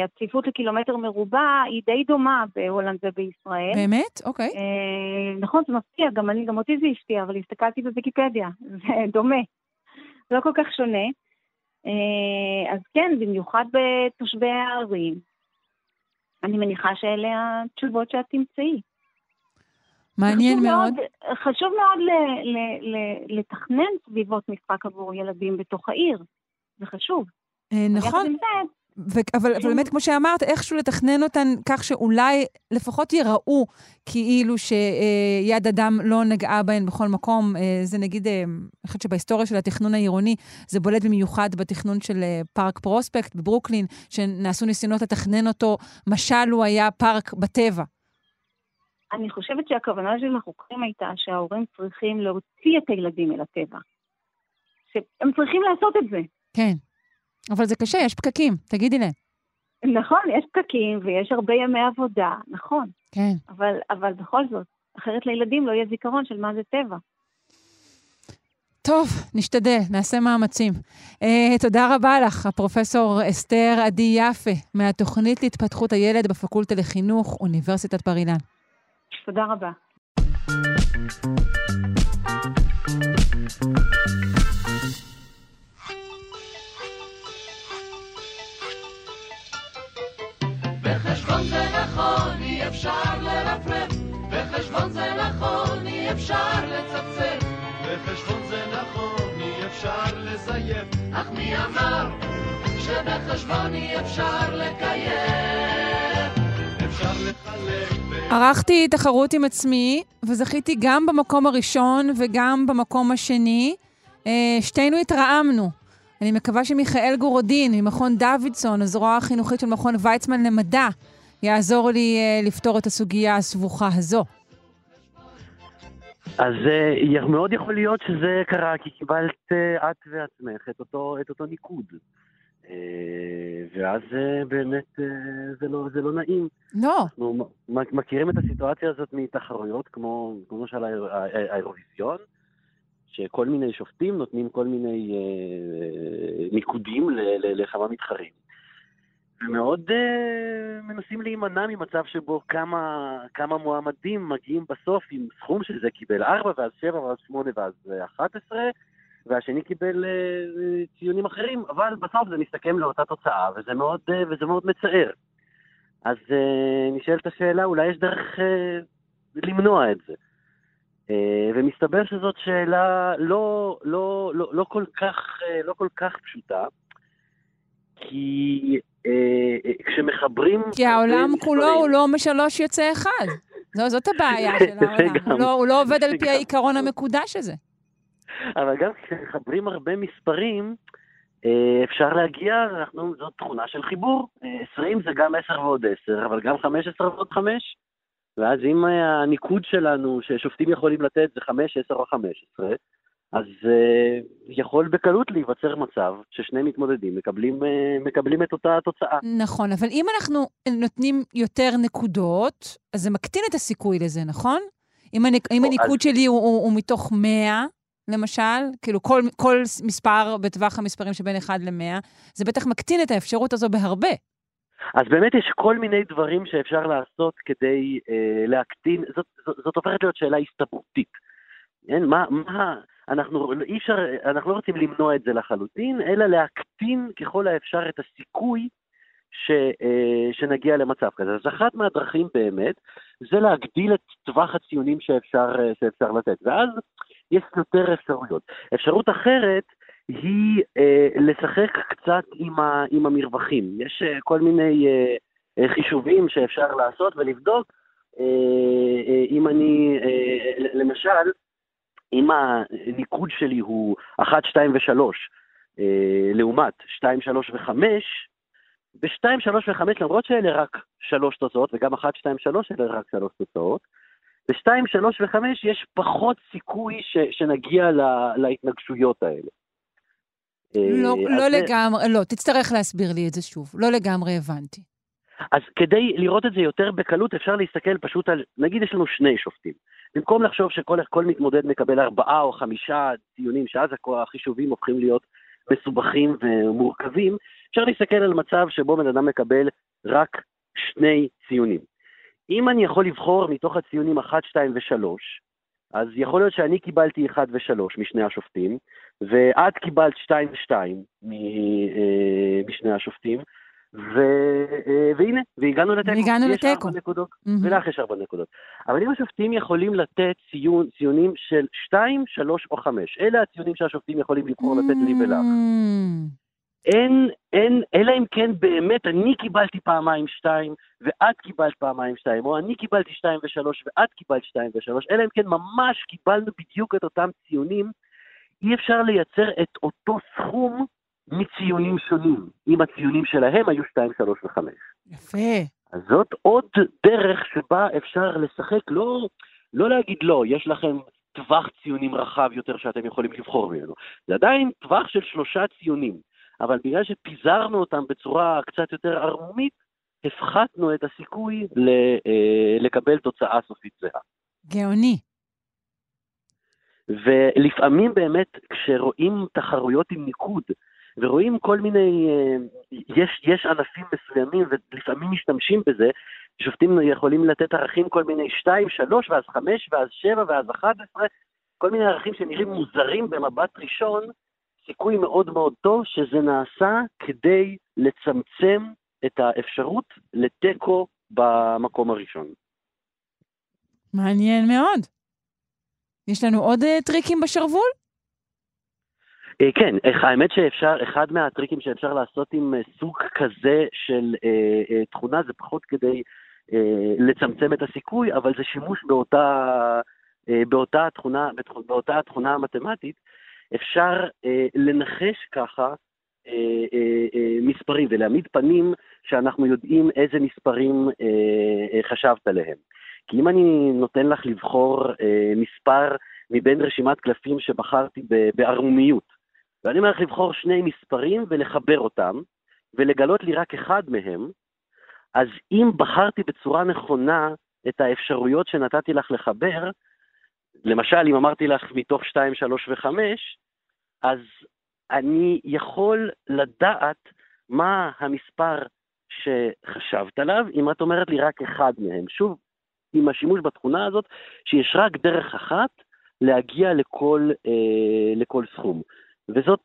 הצפיפות לקילומטר מרובע היא די דומה בהולנד ובישראל. באמת? אוקיי. אה, נכון, זה מפתיע, גם אני, גם אותי זה הפתיע, אבל הסתכלתי בוויקיפדיה, [laughs] זה דומה. לא כל כך שונה. אה, אז כן, במיוחד בתושבי הערים, אני מניחה שאלה התשובות שאת תמצאי. מעניין מאוד. מאוד. חשוב מאוד ל, ל, ל, לתכנן סביבות משחק עבור ילדים בתוך העיר, זה חשוב. נכון. זה, ו- אבל, אבל באמת, כמו שאמרת, איכשהו לתכנן אותן כך שאולי לפחות ייראו כאילו שיד אדם לא נגעה בהן בכל מקום. אה, זה נגיד, אה, אני חושבת שבהיסטוריה של התכנון העירוני, זה בולט במיוחד בתכנון של אה, פארק פרוספקט בברוקלין, שנעשו ניסיונות לתכנן אותו, משל הוא היה פארק בטבע. אני חושבת שהכוונה של החוקרים הייתה שההורים צריכים להוציא את הילדים אל הטבע. שהם צריכים לעשות את זה. כן. אבל זה קשה, יש פקקים, תגידי להם. נכון, יש פקקים ויש הרבה ימי עבודה, נכון. כן. אבל, אבל בכל זאת, אחרת לילדים לא יהיה זיכרון של מה זה טבע. טוב, נשתדל, נעשה מאמצים. Uh, תודה רבה לך, הפרופסור אסתר עדי יפה, מהתוכנית להתפתחות הילד בפקולטה לחינוך, אוניברסיטת בר אילן. תודה רבה. בחשבון זה נכון, אי אפשר לרפרף, בחשבון זה נכון, אי אפשר... לצפצף. בחשבון זה נכון, אי אפשר לזייף. אך מי אמר שבחשבון אי אפשר לקיים? ערכתי תחרות עם עצמי, וזכיתי גם במקום הראשון וגם במקום השני. אה, שתינו התרעמנו. אני מקווה שמיכאל גורודין ממכון דוידסון, הזרוע החינוכית של מכון ויצמן למדע, יעזור לי אה, לפתור את הסוגיה הסבוכה הזו. אז uh, מאוד יכול להיות שזה קרה כי קיבלת uh, את ועצמך את אותו, את אותו ניקוד. ואז באמת זה, לא, זה לא נעים. לא. אנחנו מכירים את הסיטואציה הזאת מתחרויות, כמו למשל האירוויזיון, שכל מיני שופטים נותנים כל מיני ניקודים לכמה מתחרים. ומאוד uh, מנסים להימנע ממצב שבו כמה, כמה מועמדים מגיעים בסוף עם סכום שזה קיבל 4 ואז 7 ואז 8 ואז 11, והשני קיבל uh, ציונים אחרים, אבל בסוף זה מסתכם לאותה תוצאה, וזה מאוד, uh, וזה מאוד מצער. אז uh, נשאלת השאלה, אולי יש דרך uh, למנוע את זה. Uh, ומסתבר שזאת שאלה לא, לא, לא, לא, כל כך, uh, לא כל כך פשוטה, כי אה, אה, כשמחברים... כי העולם כולו הוא לא משלוש יוצא אחד. זו, זאת הבעיה [laughs] של העולם. הוא לא, הוא לא עובד על פי העיקרון המקודש הזה. אבל גם כשמחברים הרבה מספרים, אה, אפשר להגיע, אנחנו, זאת תכונה של חיבור. 20 זה גם 10 ועוד 10, אבל גם 15 ועוד 5. ואז אם הניקוד שלנו, ששופטים יכולים לתת, זה 5, 10 או 15, אז uh, יכול בקלות להיווצר מצב ששני מתמודדים מקבלים, uh, מקבלים את אותה התוצאה. נכון, אבל אם אנחנו נותנים יותר נקודות, אז זה מקטין את הסיכוי לזה, נכון? אם, הנק, אם הניקוד אז... שלי הוא, הוא, הוא מתוך 100, למשל, כאילו כל, כל מספר בטווח המספרים שבין 1 ל-100, זה בטח מקטין את האפשרות הזו בהרבה. אז באמת יש כל מיני דברים שאפשר לעשות כדי uh, להקטין, זאת, זאת, זאת הופכת להיות שאלה הסתברותית. כן? מה, מה, אנחנו, אי אפשר, אנחנו לא רוצים למנוע את זה לחלוטין, אלא להקטין ככל האפשר את הסיכוי ש, אה, שנגיע למצב כזה. אז אחת מהדרכים באמת זה להגדיל את טווח הציונים שאפשר, אה, שאפשר לתת, ואז יש יותר אפשרויות. אפשרות אחרת היא אה, לשחק קצת עם, ה, עם המרווחים. יש אה, כל מיני אה, אה חישובים שאפשר לעשות ולבדוק אה, אה, אם אני, אה, למשל, אם הניקוד שלי הוא 1, 2 ו-3, אה, לעומת 2, 3 ו-5, ב-2, 3 ו-5, למרות שאלה רק 3 תוצאות, וגם 1, 2, 3 אלה רק 3 תוצאות, ב-2, 3 ו-5 יש פחות סיכוי ש- שנגיע לה- להתנגשויות האלה. לא, אה, לא לגמרי, זה... לא, תצטרך להסביר לי את זה שוב. לא לגמרי הבנתי. אז כדי לראות את זה יותר בקלות, אפשר להסתכל פשוט על, נגיד יש לנו שני שופטים. במקום לחשוב שכל מתמודד מקבל ארבעה או חמישה ציונים, שאז החישובים הופכים להיות מסובכים ומורכבים, אפשר להסתכל על מצב שבו בן אדם מקבל רק שני ציונים. אם אני יכול לבחור מתוך הציונים 1, 2 ו-3, אז יכול להיות שאני קיבלתי 1 ו-3 משני השופטים, ואת קיבלת 2 ו-2 משני השופטים, ו, אה, והנה, והגענו לתיקו. והגענו לתיקו. יש ארבע נקודות, mm-hmm. ולך יש ארבע נקודות. אבל אם השופטים יכולים לתת ציון, ציונים של שתיים, שלוש או חמש, אלה הציונים שהשופטים יכולים לבחור לתת לי ולך. אין, אין, אלא אם כן באמת אני קיבלתי פעמיים שתיים, ואת קיבלת פעמיים שתיים, או אני קיבלתי שתיים ושלוש, ואת קיבלת שתיים ושלוש, אלא אם כן ממש קיבלנו בדיוק את אותם ציונים, אי אפשר לייצר את אותו סכום מציונים שונים, אם הציונים שלהם היו 2, 3 ו-5. יפה. אז זאת עוד דרך שבה אפשר לשחק, לא, לא להגיד לא, יש לכם טווח ציונים רחב יותר שאתם יכולים לבחור ממנו. זה עדיין טווח של שלושה ציונים, אבל בגלל שפיזרנו אותם בצורה קצת יותר ערמומית, הפחתנו את הסיכוי ל, אה, לקבל תוצאה סופית זהה. גאוני. ולפעמים באמת כשרואים תחרויות עם ניקוד, ורואים כל מיני, אה, יש, יש ענפים מסוימים ולפעמים משתמשים בזה, שופטים יכולים לתת ערכים כל מיני 2, 3 ואז 5 ואז 7 ואז 11, כל מיני ערכים שנראים מוזרים במבט ראשון, סיכוי מאוד מאוד טוב שזה נעשה כדי לצמצם את האפשרות לתיקו במקום הראשון. מעניין מאוד. יש לנו עוד uh, טריקים בשרוול? אה, כן, האמת שאפשר, אחד מהטריקים שאפשר לעשות עם אה, סוג כזה של אה, אה, תכונה זה פחות כדי אה, לצמצם את הסיכוי, אבל זה שימוש באותה, אה, באותה, תכונה, באותה תכונה המתמטית. אפשר אה, לנחש ככה אה, אה, אה, מספרים ולהעמיד פנים שאנחנו יודעים איזה מספרים אה, אה, חשבת עליהם. כי אם אני נותן לך לבחור אה, מספר מבין רשימת קלפים שבחרתי בערמומיות, ואני אומר לך לבחור שני מספרים ולחבר אותם, ולגלות לי רק אחד מהם, אז אם בחרתי בצורה נכונה את האפשרויות שנתתי לך לחבר, למשל, אם אמרתי לך מתוך 2, 3 ו-5, אז אני יכול לדעת מה המספר שחשבת עליו, אם את אומרת לי רק אחד מהם. שוב, עם השימוש בתכונה הזאת, שיש רק דרך אחת להגיע לכל, אה, לכל סכום. וזאת,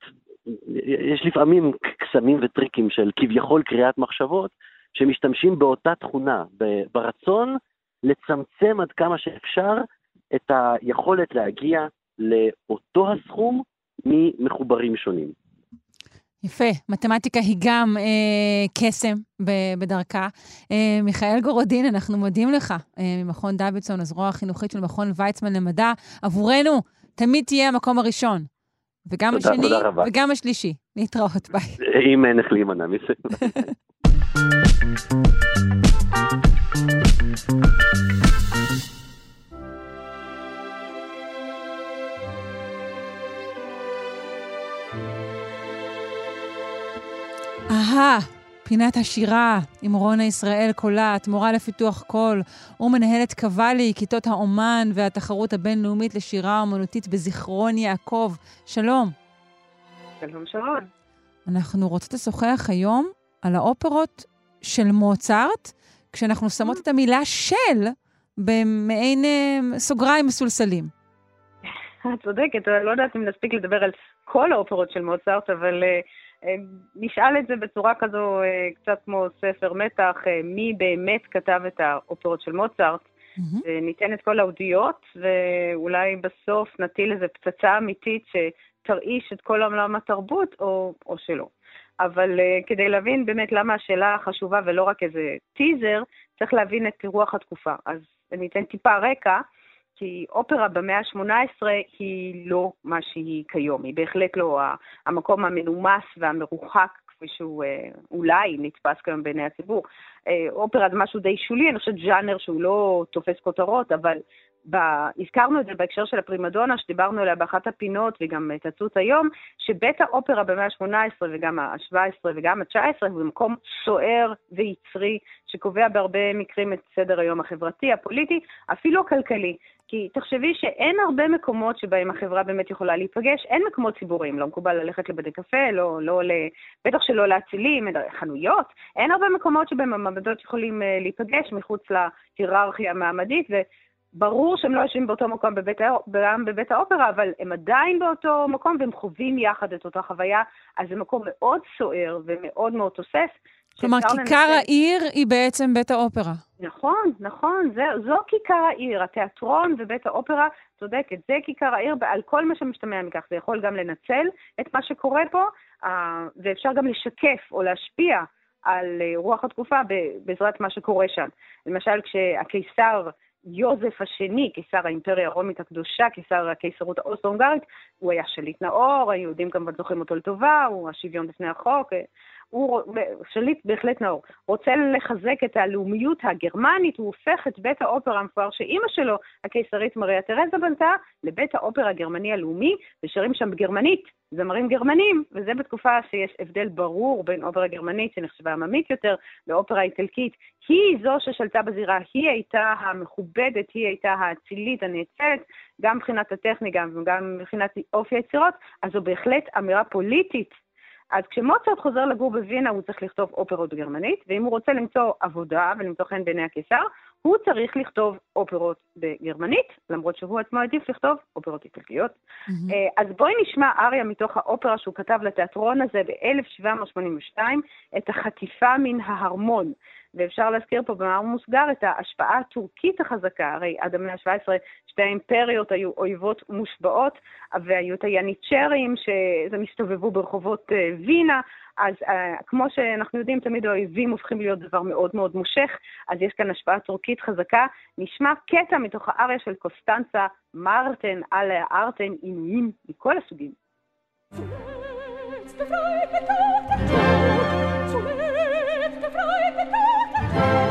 יש לפעמים קסמים וטריקים של כביכול קריאת מחשבות, שמשתמשים באותה תכונה, ברצון לצמצם עד כמה שאפשר את היכולת להגיע לאותו הסכום ממחוברים שונים. יפה, מתמטיקה היא גם אה, קסם בדרכה. אה, מיכאל גורודין, אנחנו מודים לך אה, ממכון דוידסון, הזרוע החינוכית של מכון ויצמן למדע. עבורנו, תמיד תהיה המקום הראשון. וגם תודה, השני תודה רבה. וגם השלישי. להתראות, ביי. אם אין איך להימנע מזה. אהה, פינת השירה עם רונה ישראל קולט, מורה לפיתוח קול ומנהלת קוואלי, כיתות האומן והתחרות הבינלאומית לשירה אומנותית בזיכרון יעקב. שלום. שלום שרון. אנחנו רוצות לשוחח היום על האופרות של מוצרט, כשאנחנו שמות את המילה של במעין אה, סוגריים מסולסלים. את צודקת, אני לא יודעת אם נספיק לדבר על כל האופרות של מוצרט, אבל uh, נשאל את זה בצורה כזו, אה, קצת כמו ספר מתח, אה, מי באמת כתב את האופרות של מוצרט. Mm-hmm. ניתן את כל העדויות, ואולי בסוף נטיל איזו פצצה אמיתית שתרעיש את כל עולם התרבות, או, או שלא. אבל uh, כדי להבין באמת למה השאלה חשובה ולא רק איזה טיזר, צריך להבין את רוח התקופה. אז אני אתן טיפה רקע. כי אופרה במאה ה-18 היא לא מה שהיא כיום, היא בהחלט לא המקום המנומס והמרוחק כפי שהוא אה, אולי נתפס כיום בעיני הציבור. אה, אופרה זה משהו די שולי, אני חושבת ז'אנר שהוא לא תופס כותרות, אבל ב... הזכרנו את זה בהקשר של הפרימדונה, שדיברנו עליה באחת הפינות וגם תצוץ היום, שבית האופרה במאה ה-18 וגם ה-17 וגם ה-19 הוא מקום סוער ויצרי, שקובע בהרבה מקרים את סדר היום החברתי, הפוליטי, אפילו הכלכלי. כי תחשבי שאין הרבה מקומות שבהם החברה באמת יכולה להיפגש, אין מקומות ציבוריים, לא מקובל ללכת לבתי קפה, לא, לא ל... בטח שלא לאצילים, חנויות, אין הרבה מקומות שבהם המעמדות יכולים אה, להיפגש מחוץ להיררכיה המעמדית, וברור שהם לא יושבים באותו מקום בבית, גם בבית האופרה, אבל הם עדיין באותו מקום והם חווים יחד את אותה חוויה, אז זה מקום מאוד סוער ומאוד מאוד תוסס. כלומר, כיכר לנצל... העיר היא בעצם בית האופרה. נכון, נכון, זה, זו כיכר העיר. התיאטרון ובית האופרה, צודקת, זה כיכר העיר על כל מה שמשתמע מכך. זה יכול גם לנצל את מה שקורה פה, אה, ואפשר גם לשקף או להשפיע על אה, רוח התקופה בעזרת מה שקורה שם. למשל, כשהקיסר יוזף השני, קיסר האימפריה הרומית הקדושה, קיסר הקיסרות האוסטרו-הונגרית, הוא היה שליט נאור, היהודים כמובן זוכרים אותו לטובה, הוא השוויון בפני החוק, הוא שליט בהחלט נאור, רוצה לחזק את הלאומיות הגרמנית, הוא הופך את בית האופרה המפואר שאימא שלו, הקיסרית מריה תרזה בנתה, לבית האופרה הגרמני הלאומי, ושרים שם בגרמנית, זמרים גרמנים, וזה בתקופה שיש הבדל ברור בין אופרה גרמנית, שנחשבה עממית יותר, לאופרה איטלקית. היא זו ששלטה בזירה, היא הייתה המכובדת, היא הייתה האצילית, הנאצלת, גם מבחינת הטכניקה וגם מבחינת אופי היצירות, אז זו בהחלט אמירה פוליטית אז כשמוצרט חוזר לגור בווינה הוא צריך לכתוב אופרות גרמנית, ואם הוא רוצה למצוא עבודה ולמצוא חן בעיני הקיסר, הוא צריך לכתוב אופרות בגרמנית, למרות שהוא עצמו עדיף לכתוב אופרות איטלקיות. Mm-hmm. אז בואי נשמע אריה מתוך האופרה שהוא כתב לתיאטרון הזה ב-1782, את החטיפה מן ההרמון. ואפשר להזכיר פה במאמר מוסגר את ההשפעה הטורקית החזקה, הרי עד המאה ה-17 שתי האימפריות היו אויבות מושבעות, והיו את היאניצ'רים שמסתובבו ברחובות אה, וינה, אז uh, כמו שאנחנו יודעים, תמיד האויבים הופכים להיות דבר מאוד מאוד מושך, אז יש כאן השפעה טורקית חזקה. נשמע קטע מתוך האריה של קוסטנצה, מרטן על הארטן, עינויים מכל הסוגים. Befreit Tod, Thank you.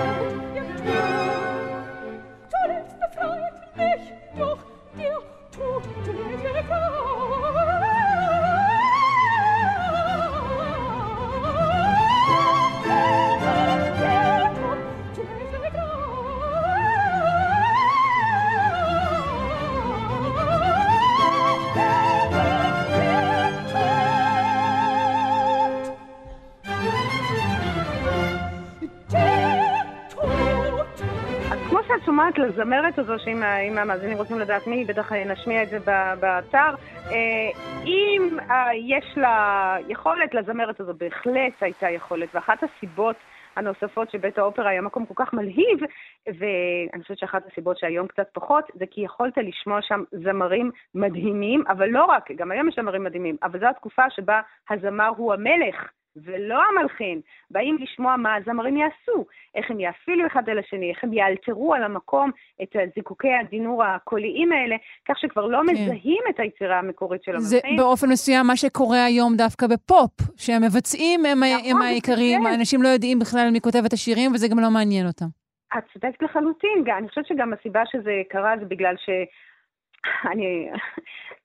לזמרת הזו, שאם המאזינים רוצים לדעת מי, בטח נשמיע את זה באתר. אה, אם אה, יש לה יכולת, לזמרת הזו בהחלט הייתה יכולת, ואחת הסיבות הנוספות שבית האופרה היה מקום כל כך מלהיב, ואני חושבת שאחת הסיבות שהיום קצת פחות, זה כי יכולת לשמוע שם זמרים מדהימים, אבל לא רק, גם היום יש זמרים מדהימים, אבל זו התקופה שבה הזמר הוא המלך. ולא המלחין, באים לשמוע מה הזמרים יעשו, איך הם יאפילו אחד על השני, איך הם יאלתרו על המקום את זיקוקי הדינור הקוליים האלה, כך שכבר לא כן. מזהים את היצירה המקורית של המלחין. זה באופן מסוים מה שקורה היום דווקא בפופ, שהמבצעים הם, נכון, הם העיקריים, האנשים לא יודעים בכלל מי כותב את השירים, וזה גם לא מעניין אותם. את צודקת לחלוטין, אני חושבת שגם הסיבה שזה קרה זה בגלל ש... [laughs] אני,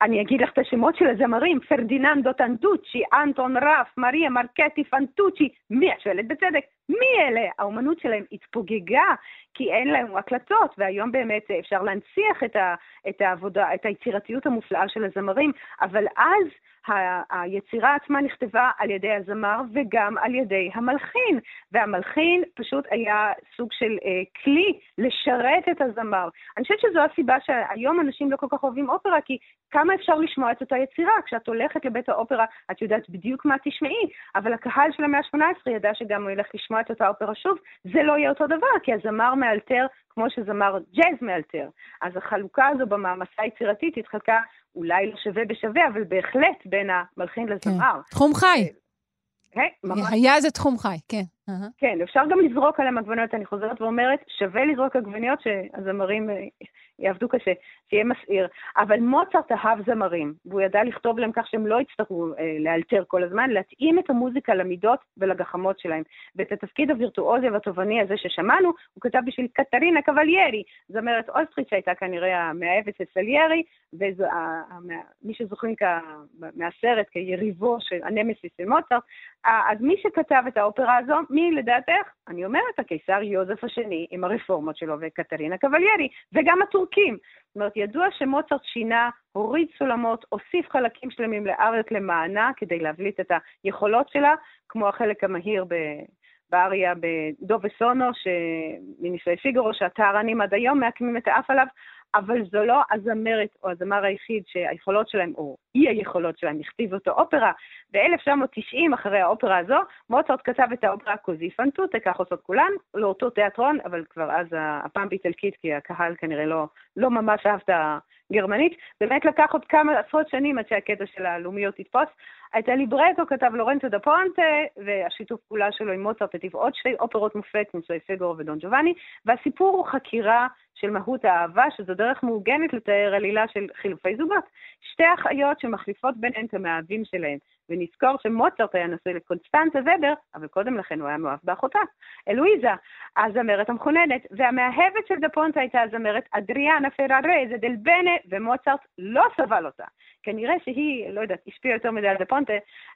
אני אגיד לך את השמות של הזמרים, פרדיננדו טנדוצ'י, אנטון רף, מריה מרקטי פנטוצי, מי את שואלת בצדק? מי אלה? האומנות שלהם התפוגגה כי אין להם הקלטות, והיום באמת אפשר להנציח את, ה, את העבודה, את היצירתיות המופלאה של הזמרים, אבל אז ה- היצירה עצמה נכתבה על ידי הזמר וגם על ידי המלחין, והמלחין פשוט היה סוג של אה, כלי לשרת את הזמר. אני חושבת שזו הסיבה שהיום אנשים לא כל כך אוהבים אופרה, כי כמה אפשר לשמוע את אותה יצירה? כשאת הולכת לבית האופרה, את יודעת בדיוק מה תשמעי, אבל הקהל של המאה ה-18 ידע שגם הוא ילך לשמוע את אותה אופרה שוב, זה לא יהיה אותו דבר, כי הזמר מאלתר כמו שזמר ג'אז מאלתר. אז החלוקה הזו במעמסה היצירתית התחלקה אולי לא שווה בשווה, אבל בהחלט בין המלחין לזמר. כן. תחום חי. אה, היה זה תחום חי, כן. כן, אפשר גם לזרוק עליהם עגבניות, אני חוזרת ואומרת, שווה לזרוק עגבניות שהזמרים אה, יעבדו קשה, שיהיה מסעיר. אבל מוצרט אהב זמרים, והוא ידע לכתוב להם כך שהם לא יצטרכו אה, לאלתר כל הזמן, להתאים את המוזיקה למידות ולגחמות שלהם. ואת התפקיד הווירטואוזי והתובעני הזה ששמענו, הוא כתב בשביל קטרינה קבליירי, זמרת אוסטרית שהייתה כנראה המאהבת של סליירי, ומי שזוכרים מהסרט כיריבו של הנמסיס של מוצרט, אז מי שכתב את האופרה הזו, מי לדעתך? אני אומרת, הקיסר יוזף השני עם הרפורמות שלו וקטרינה קבליירי, וגם הטורקים. זאת אומרת, ידוע שמוצרט שינה, הוריד סולמות, הוסיף חלקים שלמים לארץ למענה כדי להבליט את היכולות שלה, כמו החלק המהיר ב... באריה בדו וסונו, מנישואי פיגורו, שהטהרנים עד היום מעקמים את האף עליו, אבל זו לא הזמרת או הזמר היחיד שהיכולות שלהם, או אי היכולות שלהם, הכתיבו אותו אופרה. ב-1990, אחרי האופרה הזו, מוצרט כתב את האופרה קוזי פנטוטה, כך עושות כולן, לאותו תיאטרון, אבל כבר אז הפעם באיטלקית, כי הקהל כנראה לא, לא ממש אהב את הגרמנית. באמת לקח עוד כמה עשרות שנים עד שהקטע של הלאומיות יתפוס. את הליברטו כתב לורנצו דה פונטה, והשיתוף פעולה שלו עם מוצרט הטיב עוד שתי אופרות מופת, נישואי פגורו ודון ג'ובאני, והסיפור הוא חקירה של מהות האהבה, שזו דרך מעוגנת לתאר עלילה של חילופי זוגות. שתי אחיות שמחליפות ביניהן את המאהבים שלהן. ונזכור שמוצרט היה נשוי לקונסטנטה ובר, אבל קודם לכן הוא היה מאוהב באחותה, אלואיזה, הזמרת המכוננת, והמאהבת של דה פונטה הייתה הזמרת אדריאנה פררזה דל בנה, ומוצרט לא סבל אותה. כנראה שהיא, לא יודעת, השפיעה יותר מדי על דה פונטה,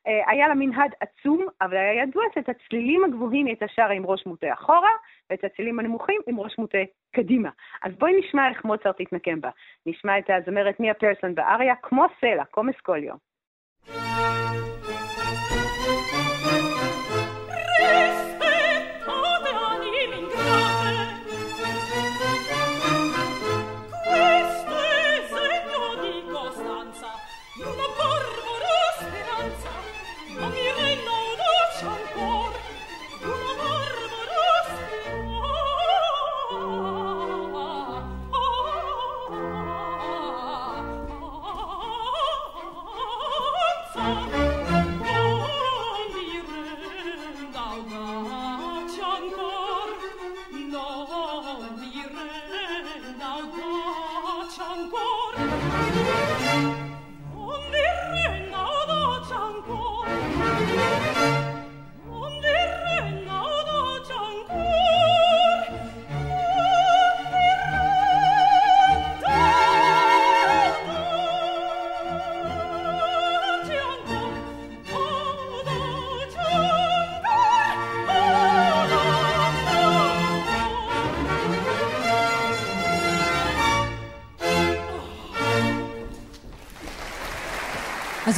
אה, היה לה מנהד עצום, אבל היה ידוע שאת הצלילים הגבוהים היא הייתה שרה עם ראש מוטה אחורה, ואת הצלילים הנמוכים עם ראש מוטה קדימה. אז בואי נשמע איך מוצרט התנקם בה. נשמע את הזמרת מיה פרסון באריה, כמו סלע, כמו מסקוליו.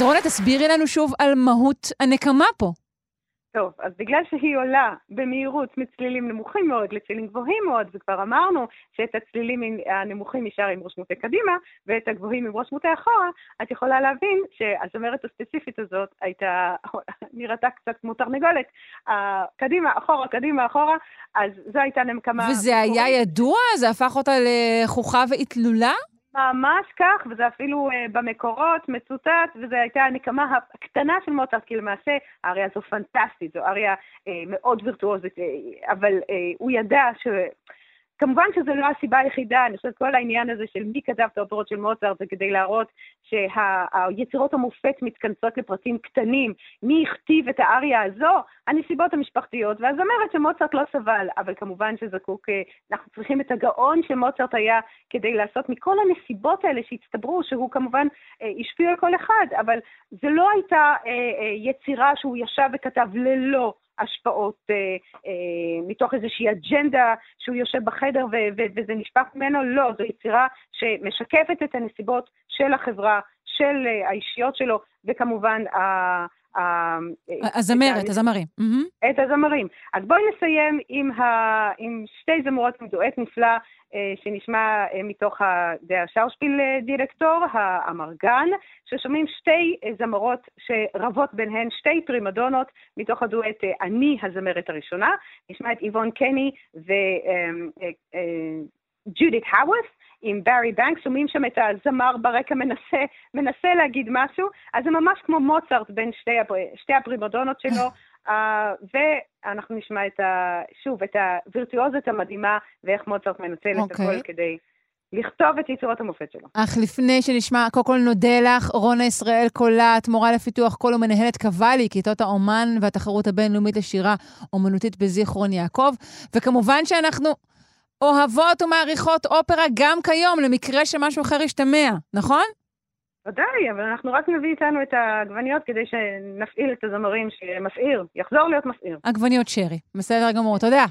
אז רונה, תסבירי לנו שוב על מהות הנקמה פה. טוב, אז בגלל שהיא עולה במהירות מצלילים נמוכים מאוד לצלילים גבוהים מאוד, וכבר אמרנו שאת הצלילים הנמוכים נשאר עם ראש מוטה קדימה, ואת הגבוהים עם ראש מוטה אחורה, את יכולה להבין שהזמרת הספציפית הזאת הייתה, [laughs] נראתה קצת כמו תרנגולת. קדימה, אחורה, קדימה, אחורה, אז זו הייתה נמקמה... וזה היה ידוע? זה הפך אותה לחוכה ואיתלולה? ממש כך, וזה אפילו uh, במקורות מצוטט, וזו הייתה הנקמה הקטנה של מוצרט, כי למעשה האריה הזו פנטסטית, זו אריה uh, מאוד וירטואוזית, uh, אבל uh, הוא ידע ש... כמובן שזו לא הסיבה היחידה, אני חושבת כל העניין הזה של מי כתב את האופרות של מוצרט זה כדי להראות שהיצירות המופת מתכנסות לפרטים קטנים, מי הכתיב את האריה הזו, הנסיבות המשפחתיות, והזמרת שמוצרט לא סבל, אבל כמובן שזקוק, אה, אנחנו צריכים את הגאון שמוצרט היה כדי לעשות מכל הנסיבות האלה שהצטברו, שהוא כמובן אה, השפיע על כל אחד, אבל זה לא הייתה אה, יצירה שהוא ישב וכתב ללא השפעות אה, אה, מתוך איזושהי אג'נדה שהוא יושב בחדר וזה נשפך ממנו, לא, זו יצירה שמשקפת את הנסיבות של החברה, של אה, האישיות שלו, וכמובן. הזמרת, הזמרים. את הזמרים. אז בואי נסיים עם, ה... עם שתי זמורות עם דואט נפלא אה, שנשמע אה, מתוך השאושפיל דירקטור, האמרגן, ששומעים שתי אה, זמרות שרבות ביניהן, שתי פרימדונות מתוך הדואט אני הזמרת הראשונה. נשמע את איבון קני וג'ודית האווס. עם ברי בנק, שומעים שם את הזמר ברקע מנסה, מנסה להגיד משהו, אז זה ממש כמו מוצרט בין שתי, שתי הפרימודונות שלו, uh, ואנחנו נשמע את ה, שוב את הווירטואוזית המדהימה ואיך מוצרט מנצל okay. את הכל אוקיי. כדי לכתוב את יצירות המופת שלו. אך לפני שנשמע, קודם כל נודה לך, רונה ישראל קולט, מורה לפיתוח קול ומנהלת קוואלי, כיתות האומן והתחרות הבינלאומית לשירה אומנותית בזיכרון יעקב. וכמובן שאנחנו אוהבות ומעריכות אופרה גם כיום, למקרה שמשהו אחר ישתמע, נכון? ודאי, אבל אנחנו רק נביא איתנו את העגבניות כדי שנפעיל את הזמרים שמסעיר, יחזור להיות מסעיר. עגבניות שרי, בסדר גמור, תודה.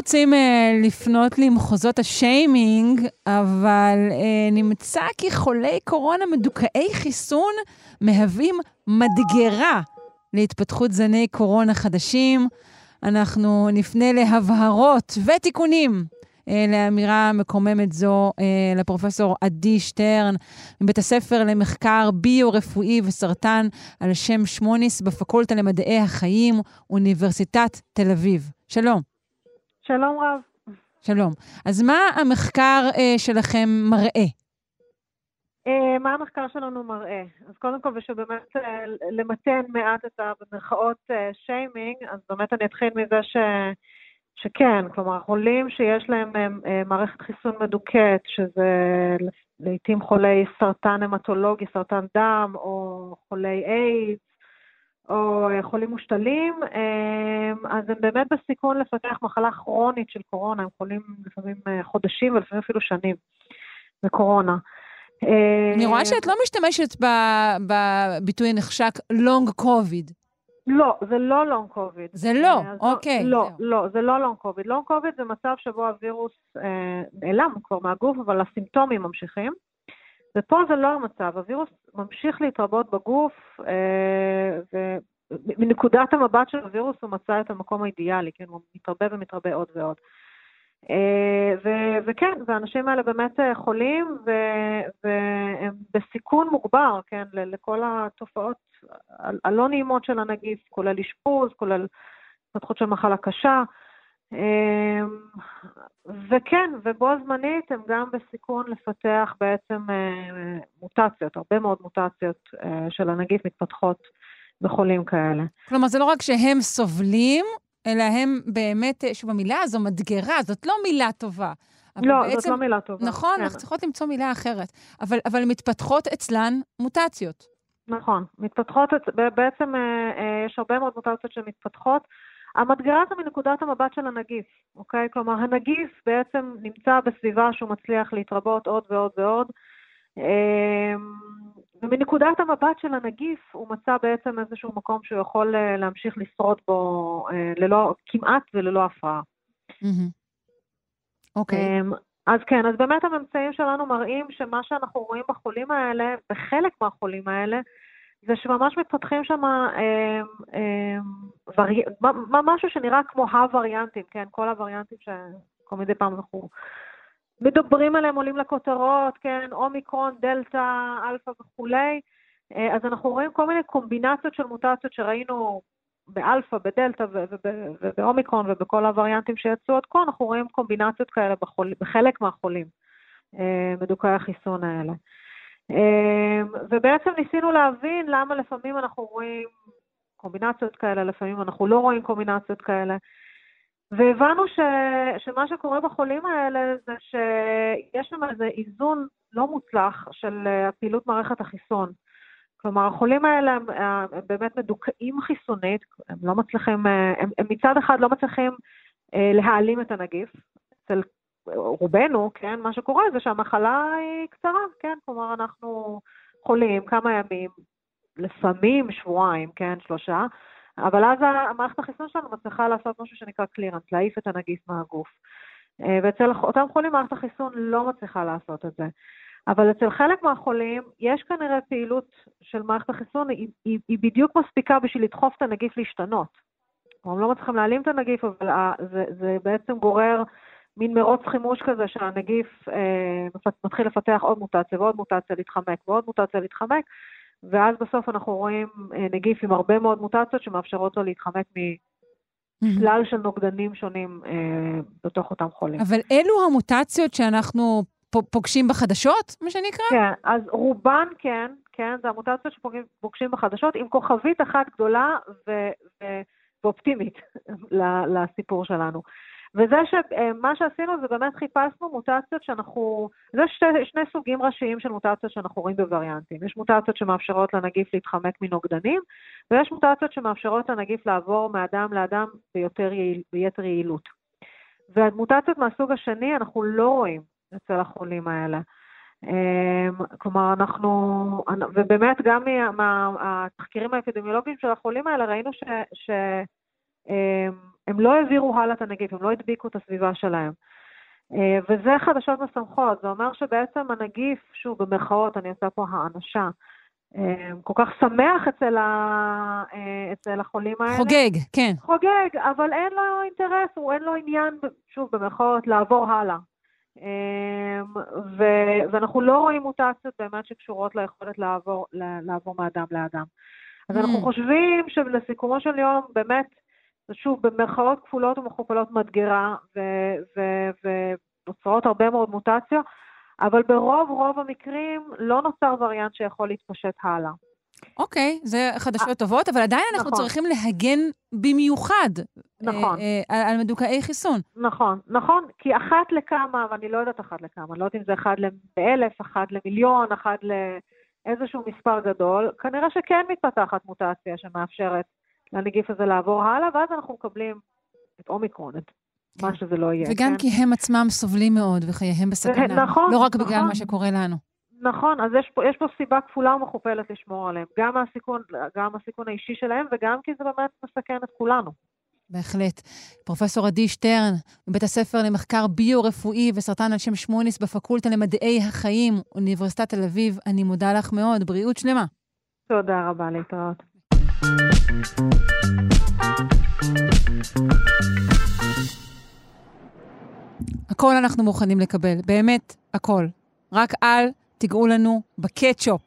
רוצים uh, לפנות למחוזות השיימינג, אבל uh, נמצא כי חולי קורונה מדוכאי חיסון מהווים מדגרה להתפתחות זני קורונה חדשים. אנחנו נפנה להבהרות ותיקונים אה, לאמירה מקוממת זו אה, לפרופסור עדי שטרן מבית הספר למחקר ביו-רפואי וסרטן על שם שמוניס בפקולטה למדעי החיים, אוניברסיטת תל אביב. שלום. שלום רב. שלום. אז מה המחקר אה, שלכם מראה? אה, מה המחקר שלנו מראה? אז קודם כל, בשביל באמת אה, למתן מעט את המרכאות אה, שיימינג, אז באמת אני אתחיל מזה ש... שכן, כלומר, חולים שיש להם אה, מערכת חיסון מדוכאת, שזה לעיתים חולי סרטן המטולוגי, סרטן דם, או חולי איידס, או אה, חולים מושתלים, אה, אז הם באמת בסיכון לפתח מחלה כרונית של קורונה, הם חולים לפעמים אה, חודשים ולפעמים אפילו שנים בקורונה. אני רואה שאת לא משתמשת בביטוי הנחשק long covid. לא, זה לא לונג קוביד. זה לא, אה, אז אוקיי, לא. לא, זה לא לונג קוביד. לונג קוביד זה מצב שבו הווירוס אה, נעלם כבר מהגוף, אבל הסימפטומים ממשיכים. ופה זה לא המצב, הווירוס ממשיך להתרבות בגוף, אה, ומנקודת המבט של הווירוס הוא מצא את המקום האידיאלי, כן, הוא מתרבה ומתרבה עוד ועוד. אה, ו- וכן, והאנשים האלה באמת אה, חולים, ו- והם בסיכון מוגבר, כן, לכל התופעות הלא נעימות של הנגיף, כולל אשפוז, כולל התפתחות של מחלה קשה. אה, וכן, ובו זמנית הם גם בסיכון לפתח בעצם אה, מוטציות, הרבה מאוד מוטציות אה, של הנגיף מתפתחות בחולים כאלה. כלומר, זה לא רק שהם סובלים, אלא הם באמת, אה, שוב, המילה הזו מדגרה, זאת לא מילה טובה. לא, בעצם, זאת לא מילה טובה. נכון, כן. אנחנו צריכות למצוא מילה אחרת. אבל, אבל מתפתחות אצלן מוטציות. נכון, מתפתחות, בעצם יש הרבה מאוד מוטציות שמתפתחות. המדגרה זה מנקודת המבט של הנגיף, אוקיי? כלומר, הנגיף בעצם נמצא בסביבה שהוא מצליח להתרבות עוד ועוד ועוד. אה, ומנקודת המבט של הנגיף הוא מצא בעצם איזשהו מקום שהוא יכול אה, להמשיך לשרוד בו אה, ללא, כמעט וללא הפרעה. אוקיי. אמ, אז כן, אז באמת הממצאים שלנו מראים שמה שאנחנו רואים בחולים האלה, בחלק מהחולים האלה, זה שממש מתפתחים שם אה, אה, ורי... משהו שנראה כמו הווריאנטים, כן? כל הווריאנטים שכל מדי פעם אנחנו מדברים עליהם, עולים לכותרות, כן? אומיקרון, דלתא, אלפא וכולי. אה, אז אנחנו רואים כל מיני קומבינציות של מוטציות שראינו באלפא, בדלתא ובאומיקרון ובכל הווריאנטים שיצאו עד כה, אנחנו רואים קומבינציות כאלה בחול, בחלק מהחולים, אה, מדוכאי החיסון האלה. אה, ובעצם ניסינו להבין למה לפעמים אנחנו רואים קומבינציות כאלה, לפעמים אנחנו לא רואים קומבינציות כאלה. והבנו ש, שמה שקורה בחולים האלה זה שיש שם איזה איזון לא מוצלח של אה, פעילות מערכת החיסון. כלומר, החולים האלה הם, הם באמת מדוכאים חיסונית, הם לא מצליחים, הם, הם מצד אחד לא מצליחים אה, להעלים את הנגיף. אצל רובנו, כן, מה שקורה זה שהמחלה היא קצרה, כן, כלומר, אנחנו חולים כמה ימים, לפעמים שבועיים, כן, שלושה, אבל אז המערכת החיסון שלנו מצליחה לעשות משהו שנקרא קלירנס, להעיף את הנגיף מהגוף. אה, ואצל אותם חולים מערכת החיסון לא מצליחה לעשות את זה. אבל אצל חלק מהחולים יש כנראה פעילות של מערכת החיסון, היא, היא, היא בדיוק מספיקה בשביל לדחוף את הנגיף להשתנות. הם לא מצליחים להעלים את הנגיף, אבל זה, זה בעצם גורר מין מרוץ חימוש כזה שהנגיף אה, מתחיל לפתח עוד מוטציה ועוד מוטציה להתחמק ועוד מוטציה להתחמק, ואז בסוף אנחנו רואים אה, נגיף עם הרבה מאוד מוטציות שמאפשרות לו להתחמק משלל של נוגדנים שונים אה, בתוך אותם חולים. אבל אלו המוטציות שאנחנו פוגשים בחדשות, מה שנקרא? כן, אז רובן כן, כן, זה המוטציות שפוגשים בחדשות, עם כוכבית אחת גדולה ו- ו- ואופטימית [laughs] לסיפור שלנו. וזה שמה שעשינו זה באמת חיפשנו מוטציות שאנחנו, זה שתי, שני סוגים ראשיים של מוטציות שאנחנו רואים בווריאנטים. יש מוטציות שמאפשרות לנגיף להתחמק מנוגדנים, ויש מוטציות שמאפשרות לנגיף לעבור מאדם לאדם ביותר יעיל, ביתר יעילות. ומוטציות מהסוג השני אנחנו לא רואים אצל החולים האלה. כלומר, אנחנו, ובאמת גם מהתחקירים האפידמיולוגיים של החולים האלה ראינו ש, ש, הם לא העבירו הלאה את הנגיף, הם לא הדביקו את הסביבה שלהם. וזה חדשות משמחות, זה אומר שבעצם הנגיף, שוב, במרכאות, אני עושה פה האנשה, כל כך שמח אצל, ה... אצל החולים האלה. חוגג, כן. חוגג, אבל אין לו אינטרס, הוא אין לו עניין, שוב, במרכאות, לעבור הלאה. ו... ואנחנו לא רואים מוטציות באמת שקשורות ליכולת לעבור, לעבור מאדם לאדם. אז אנחנו חושבים שלסיכומו של יום, באמת, זה שוב, במרכאות כפולות ומכופלות מדגרה, ונוצרות הרבה מאוד מוטציות, אבל ברוב רוב המקרים לא נוצר וריאנט שיכול להתפשט הלאה. אוקיי, זה חדשות טובות, אבל עדיין אנחנו נכון. צריכים להגן במיוחד נכון. אה, אה, על מדוכאי חיסון. נכון, נכון, כי אחת לכמה, ואני לא יודעת אחת לכמה, אני לא יודעת אם זה אחד לאלף, אחד למיליון, אחד לאיזשהו מספר גדול, כנראה שכן מתפתחת מוטציה שמאפשרת לנגיף הזה לעבור הלאה, ואז אנחנו מקבלים את אומיקרון, את מה שזה לא יהיה. וגם כן? כי הם עצמם סובלים מאוד וחייהם בסכנה. נכון, לא רק בגלל נכון. מה שקורה לנו. נכון, אז יש פה, יש פה סיבה כפולה ומכופלת לשמור עליהם. גם הסיכון, גם הסיכון האישי שלהם, וגם כי זה באמת מסכן את כולנו. בהחלט. פרופסור עדי שטרן, מבית הספר למחקר ביו-רפואי וסרטן על שם שמוניס בפקולטה למדעי החיים, אוניברסיטת תל אביב, אני מודה לך מאוד. בריאות שלמה. תודה רבה, להתראות. הכל אנחנו מוכנים לקבל, באמת, הכל. רק אל תיגעו לנו בקטשופ.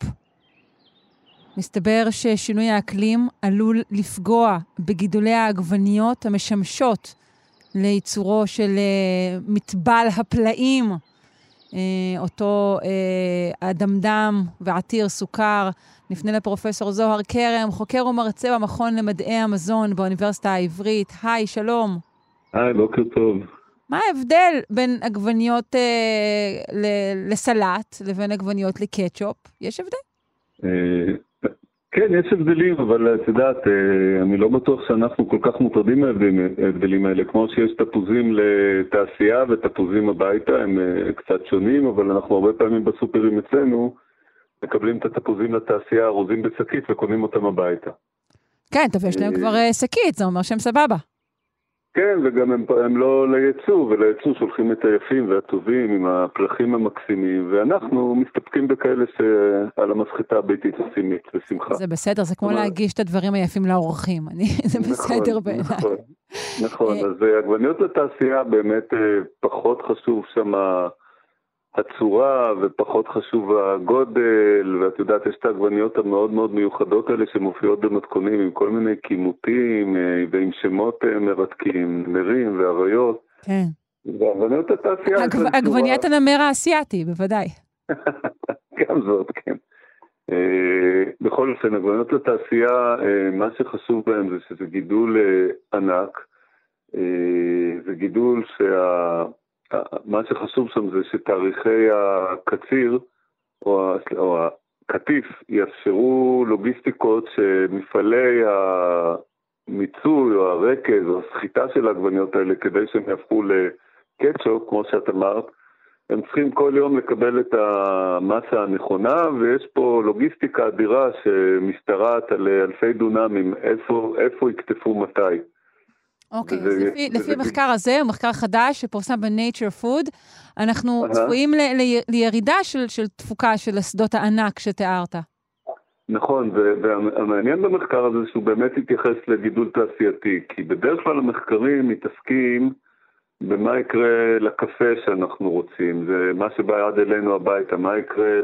מסתבר ששינוי האקלים עלול לפגוע בגידולי העגבניות המשמשות לייצורו של uh, מטבל הפלאים, אותו uh, אדמדם ועתיר סוכר. נפנה לפרופסור זוהר כרם, חוקר ומרצה במכון למדעי המזון באוניברסיטה העברית. היי, שלום. היי, בוקר טוב. מה ההבדל בין עגבניות אה, לסלט לבין עגבניות לקטשופ? יש הבדל? אה, כן, יש הבדלים, אבל את יודעת, אה, אני לא בטוח שאנחנו כל כך מוטרדים מההבדלים האלה. כמו שיש תפוזים לתעשייה ותפוזים הביתה, הם אה, קצת שונים, אבל אנחנו הרבה פעמים בסופרים אצלנו מקבלים את התפוזים לתעשייה ארוזים בשקית וקונים אותם הביתה. כן, טוב, יש להם כבר שקית, זה אומר שהם סבבה. כן, וגם הם, הם לא ליצוא, וליצוא שולחים את היפים והטובים עם הפרחים המקסימים, ואנחנו מסתפקים בכאלה שעל המסחטה הביתית עושים בשמחה. זה בסדר, זה כמו להגיש את הדברים היפים לאורחים, אני, [laughs] זה נכון, בסדר בעיניי. נכון, נכון, אז עגבניות לתעשייה באמת אה, פחות חשוב שם הצורה ופחות חשוב הגודל, ואת יודעת, יש את העגבניות המאוד מאוד מיוחדות האלה שמופיעות במתכונים עם כל מיני כימותים אה, ועם שמות אה, מרתקים, נמרים ואריות. כן. ועגבניות התעשייה... עגבניית הנמר האסייתי, בוודאי. [laughs] גם זאת, כן. Uh, בכל אופן, עגבניות לתעשייה, מה שחשוב בהם זה שזה גידול ענק. זה גידול שה... מה שחשוב שם זה שתאריכי הקציר או, או הקטיף יאפשרו לוגיסטיקות שמפעלי המיצוי או הרקז או הסחיטה של העגבניות האלה כדי שהם יהפכו לקטשופ, כמו שאת אמרת, הם צריכים כל יום לקבל את המסה הנכונה, ויש פה לוגיסטיקה אדירה שמשתרעת על אלפי דונמים, איפה, איפה יקטפו מתי. אוקיי, אז לפי, לפי המחקר הזה, הוא מחקר חדש שפורסם ב-Nature Food, אנחנו uh-huh. צפויים ל, ל, לירידה של, של תפוקה של אסדות הענק שתיארת. נכון, והמעניין במחקר הזה שהוא באמת התייחס לגידול תעשייתי, כי בדרך כלל המחקרים מתעסקים במה יקרה לקפה שאנחנו רוצים, זה מה שבא עד אלינו הביתה, מה יקרה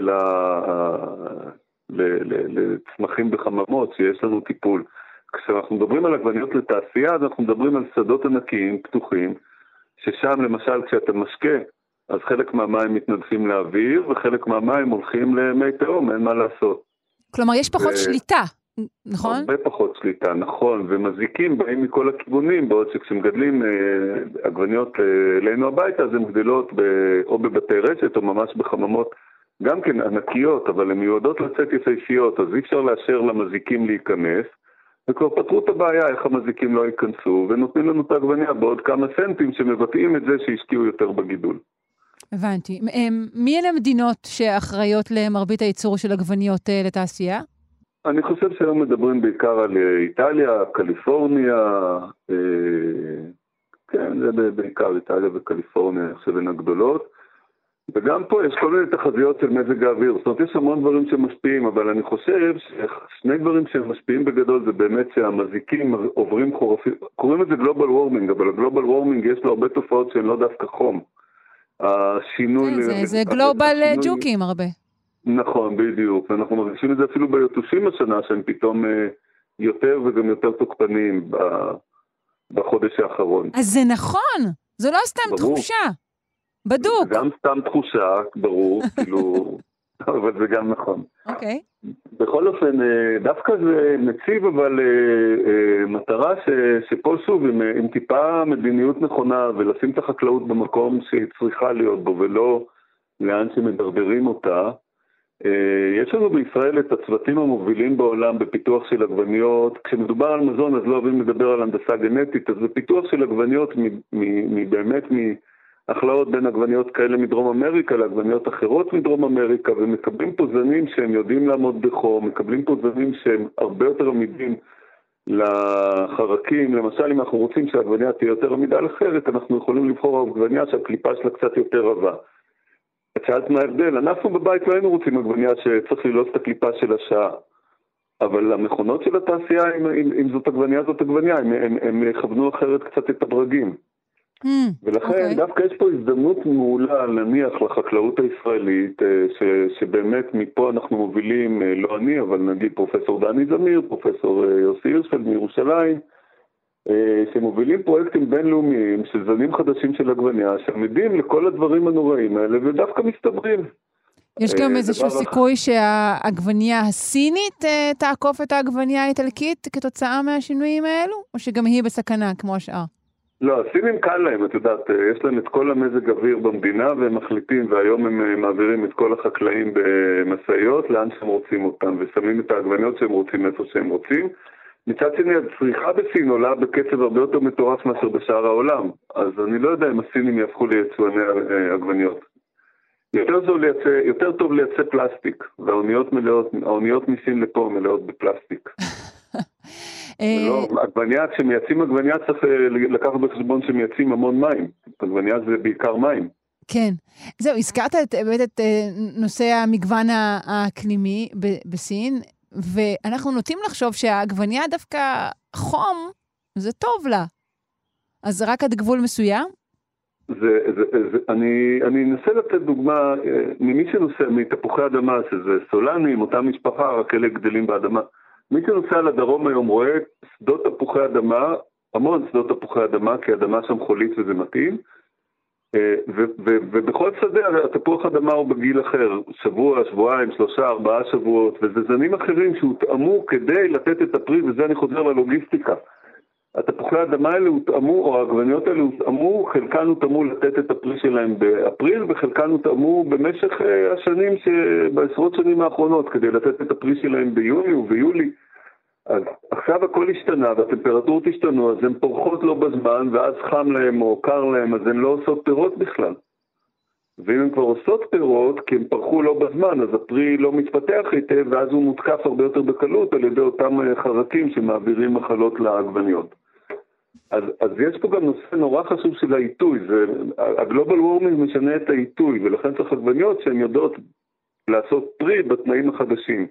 לצמחים בחממות שיש לנו טיפול. כשאנחנו מדברים על עגבניות לתעשייה, אז אנחנו מדברים על שדות ענקיים, פתוחים, ששם למשל כשאתה משקה, אז חלק מהמים מתנדפים לאוויר, וחלק מהמים הולכים למי תהום, אין מה לעשות. כלומר, יש פחות ו... שליטה, נכון? הרבה פחות שליטה, נכון, ומזיקים באים מכל הכיוונים, בעוד שכשמגדלים אה, עגבניות אה, אלינו הביתה, אז הן גדלות ב... או בבתי רשת או ממש בחממות גם כן ענקיות, אבל הן מיועדות לצאת יפהפיות, אז אי אפשר לאשר למזיקים להיכנס. וכבר פתרו את הבעיה, איך המזיקים לא ייכנסו, ונותנים לנו את העגבניה בעוד כמה סנטים שמבטאים את זה שהשקיעו יותר בגידול. הבנתי. מי אלה המדינות שאחראיות למרבית הייצור של עגבניות אה, לתעשייה? אני חושב שהיום מדברים בעיקר על אה, איטליה, קליפורניה, אה, כן, זה בעיקר איטליה וקליפורניה, אני חושב, הן הגדולות. וגם פה יש כל מיני תחזיות של מזג האוויר, זאת אומרת יש המון דברים שמשפיעים, אבל אני חושב ששני דברים שמשפיעים בגדול זה באמת שהמזיקים עוברים חורפים, קוראים לזה גלובל וורמינג, אבל הגלובל וורמינג יש לו הרבה תופעות שהן לא דווקא חום. השינוי... כן, זה, זה גלובל ג'וקים הרבה. נכון, בדיוק, ואנחנו מרגישים את זה אפילו ביתושים השנה, שהם פתאום אה, יותר וגם יותר תוקפניים בחודש האחרון. אז זה נכון, זו לא סתם ברור. תחושה. בדוק. זה גם סתם תחושה, ברור, [laughs] כאילו, אבל זה גם נכון. אוקיי. בכל אופן, אה, דווקא זה מציב אבל אה, אה, מטרה ש, שפה שוב, עם, עם טיפה מדיניות נכונה ולשים את החקלאות במקום שהיא צריכה להיות בו ולא לאן שמדרדרים אותה. יש לנו בישראל את הצוותים המובילים בעולם בפיתוח של עגבניות. כשמדובר על מזון אז לא אוהבים לדבר על הנדסה גנטית, אז בפיתוח של עגבניות מבאמת מ... הכלאות בין עגבניות כאלה מדרום אמריקה לעגבניות אחרות מדרום אמריקה, ומקבלים פה זנים שהם יודעים לעמוד בחום, מקבלים פה זנים שהם הרבה יותר עמידים לחרקים. למשל, אם אנחנו רוצים שהעגבניה תהיה יותר עמידה לחרת, אנחנו יכולים לבחור עגבניה שהקליפה שלה קצת יותר רבה. את שאלת מה ההבדל, אנחנו בבית לא היינו רוצים עגבניה שצריך ללעוס את הקליפה של השעה. אבל המכונות של התעשייה, אם, אם, אם זאת עגבניה, זאת עגבניה, הם, הם, הם יכוונו אחרת קצת את הברגים. Mm, ולכן אוקיי. דווקא יש פה הזדמנות מעולה להניח לחקלאות הישראלית, אה, ש, שבאמת מפה אנחנו מובילים, אה, לא אני, אבל נגיד פרופסור דני זמיר, פרופסור אה, יוסי הירשפלד מירושלים, שמובילים פרויקטים בינלאומיים של זנים חדשים של עגבניה, שעמידים לכל הדברים הנוראים האלה, ודווקא מסתברים. יש גם איזשהו סיכוי שהעגבנייה הסינית תעקוף את העגבנייה האיטלקית כתוצאה מהשינויים האלו? או שגם היא בסכנה כמו השאר? לא, הסינים קל להם, את יודעת, אה, יש להם את כל המזג אוויר במדינה והם מחליטים, והיום הם אה, מעבירים את כל החקלאים במשאיות לאן שהם רוצים אותם, ושמים את העגבניות שהם רוצים איפה שהם רוצים. מצד שני, הצריכה בסין עולה בקצב הרבה יותר מטורף מאשר בשאר העולם, אז אני לא יודע אם הסינים יהפכו ליצואני אה, עגבניות. יותר, לייצא, יותר טוב לייצא פלסטיק, והאוניות מלאות, מסין לפה מלאות בפלסטיק. [laughs] אה, לא, עגבניה, כשמייצאים עגבניה צריך אה, לקחת בחשבון שמייצאים המון מים. עגבניה זה בעיקר מים. כן. זהו, הזכרת את, באמת את אה, נושא המגוון האקלימי בסין, ואנחנו נוטים לחשוב שהעגבנייה דווקא חום, זה טוב לה. אז רק עד גבול מסוים? זה, זה, זה, אני, אני אנסה לתת דוגמה אה, ממי שנוסע מתפוחי אדמה, שזה סולנים, אותה משפחה, רק אלה גדלים באדמה. מי שנוסע לדרום היום רואה שדות תפוחי אדמה, המון שדות תפוחי אדמה, כי האדמה שם חולית וזה מתאים. אה, ו- ובכל שדה התפוח אדמה הוא בגיל אחר, שבוע, שבועיים, שלושה, ארבעה שבועות, וזה זנים אחרים שהותאמו כדי לתת את הפרי, וזה אני חוזר ללוגיסטיקה. התפוחי האדמה האלה הותאמו, או העגבניות האלה הותאמו, חלקן הותאמו לתת את הפרי שלהם באפריל, וחלקן הותאמו במשך אה, השנים, ש... בעשרות שנים האחרונות, כדי לתת את הפרי שלהם ביוני וביולי. אז עכשיו הכל השתנה והטמפרטורות השתנו, אז הן פורחות לא בזמן, ואז חם להם או קר להם, אז הן לא עושות פירות בכלל. ואם הן כבר עושות פירות, כי הן פרחו לא בזמן, אז הפרי לא מתפתח היטב, ואז הוא מותקף הרבה יותר בקלות על ידי אותם אה, חרקים שמעבירים מחלות לעגבניות. אז, אז יש פה גם נושא נורא חשוב של העיתוי, הגלובל וורמינג משנה את העיתוי, ולכן צריך עגבניות שהן יודעות לעשות פרי בתנאים החדשים.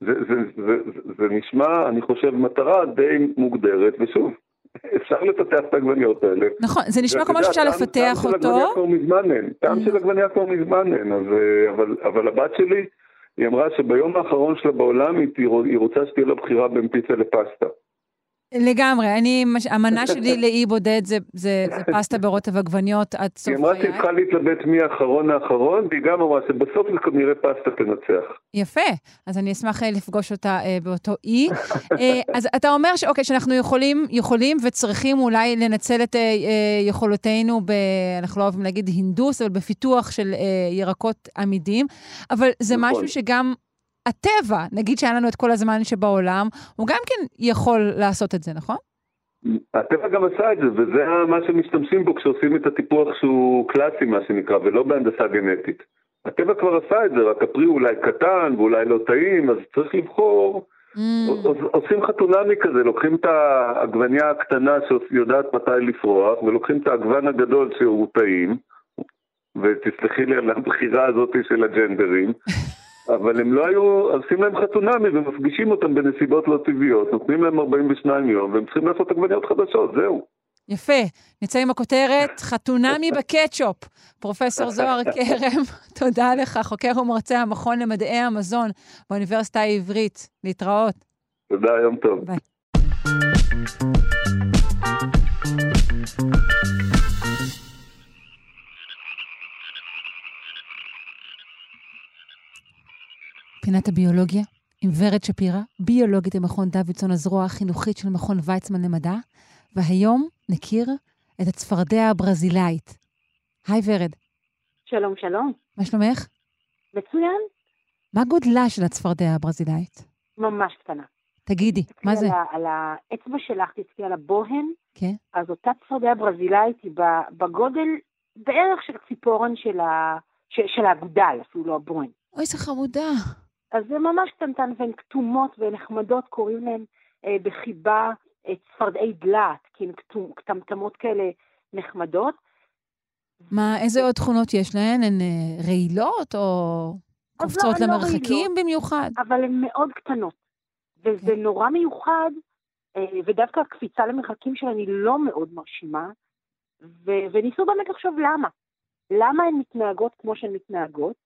זה, זה, זה, זה, זה נשמע, אני חושב, מטרה די מוגדרת, ושוב, אפשר לפתח את העגבניות האלה. נכון, זה נשמע כמו שאפשר לפתח טעם של אותו. עגבניה כבר מזמן אין, טעם של עגבניה כבר מזמן אין, אז, אה, אבל, אבל הבת שלי, היא אמרה שביום האחרון שלה בעולם היא, היא רוצה שתהיה לה בחירה בין פיצה לפסטה. לגמרי, אני, המנה שלי [laughs] לאי בודד זה, זה, זה פסטה [laughs] ברוטב עגבניות עד סוף היא אמרה חיי. שהיא צריכה להתלבט מי האחרון האחרון, והיא גם אמרה שבסוף כנראה פסטה תנצח. יפה, אז אני אשמח אה, לפגוש אותה אה, באותו אי. אה, [laughs] אז אתה אומר שאוקיי, שאנחנו יכולים, יכולים וצריכים אולי לנצל את אה, אה, יכולותינו, ב, אנחנו לא אוהבים להגיד הינדוס, אבל בפיתוח של אה, ירקות עמידים, אבל זה נכון. משהו שגם הטבע, נגיד שהיה לנו את כל הזמן שבעולם, הוא גם כן יכול לעשות את זה, נכון? הטבע גם עשה את זה, וזה מה שמשתמשים בו כשעושים את הטיפוח שהוא קלאסי, מה שנקרא, ולא בהנדסה גנטית. הטבע כבר עשה את זה, רק הפרי אולי קטן ואולי לא טעים, אז צריך לבחור. עוש- עושים חתונמי כזה, לוקחים את העגבניה הקטנה שיודעת מתי לפרוח, ולוקחים את העגבן הגדול שהוא טעים, ותסלחי לי על הבחירה הזאת של הג'נדרים, אבל הם לא היו, עושים להם חתונמי ומפגישים אותם בנסיבות לא טבעיות, נותנים להם 42 יום, והם צריכים לעשות עגבניות חדשות, זהו. יפה, נצא עם הכותרת, חתונמי בקטשופ. פרופסור זוהר [laughs] כרם, תודה לך, חוקר ומרצה המכון למדעי המזון באוניברסיטה העברית. להתראות. תודה, יום טוב. ביי. פינת הביולוגיה עם ורד שפירא, ביולוגית במכון דוידסון, הזרוע החינוכית של מכון ויצמן למדע, והיום נכיר את הצפרדע הברזילאית. היי ורד, שלום, שלום. מה שלומך? מצוין. מה גודלה של הצפרדע הברזילאית? ממש קטנה. תגידי, מה זה? על, האצבע שלך, תסתכלי על הבוהן, כן. אז אותה צפרדע ברזילאית היא בגודל בערך של ציפורן של, ה, של, של האגודל, אפילו לא הבוהן. אוי, איזה חמודה. אז זה ממש קטנטן, והן כתומות ונחמדות, קוראים להן אה, בחיבה אה, צפרדעי דלת, כי הן קטמטמות כאלה נחמדות. מה, איזה עוד תכונות יש להן? הן אה, רעילות או קופצות לא, לא למרחקים רעילות, במיוחד? אבל הן מאוד קטנות. וזה okay. נורא מיוחד, אה, ודווקא הקפיצה למרחקים שלהן היא לא מאוד מרשימה, ו- וניסו באמת לחשוב למה. למה הן מתנהגות כמו שהן מתנהגות?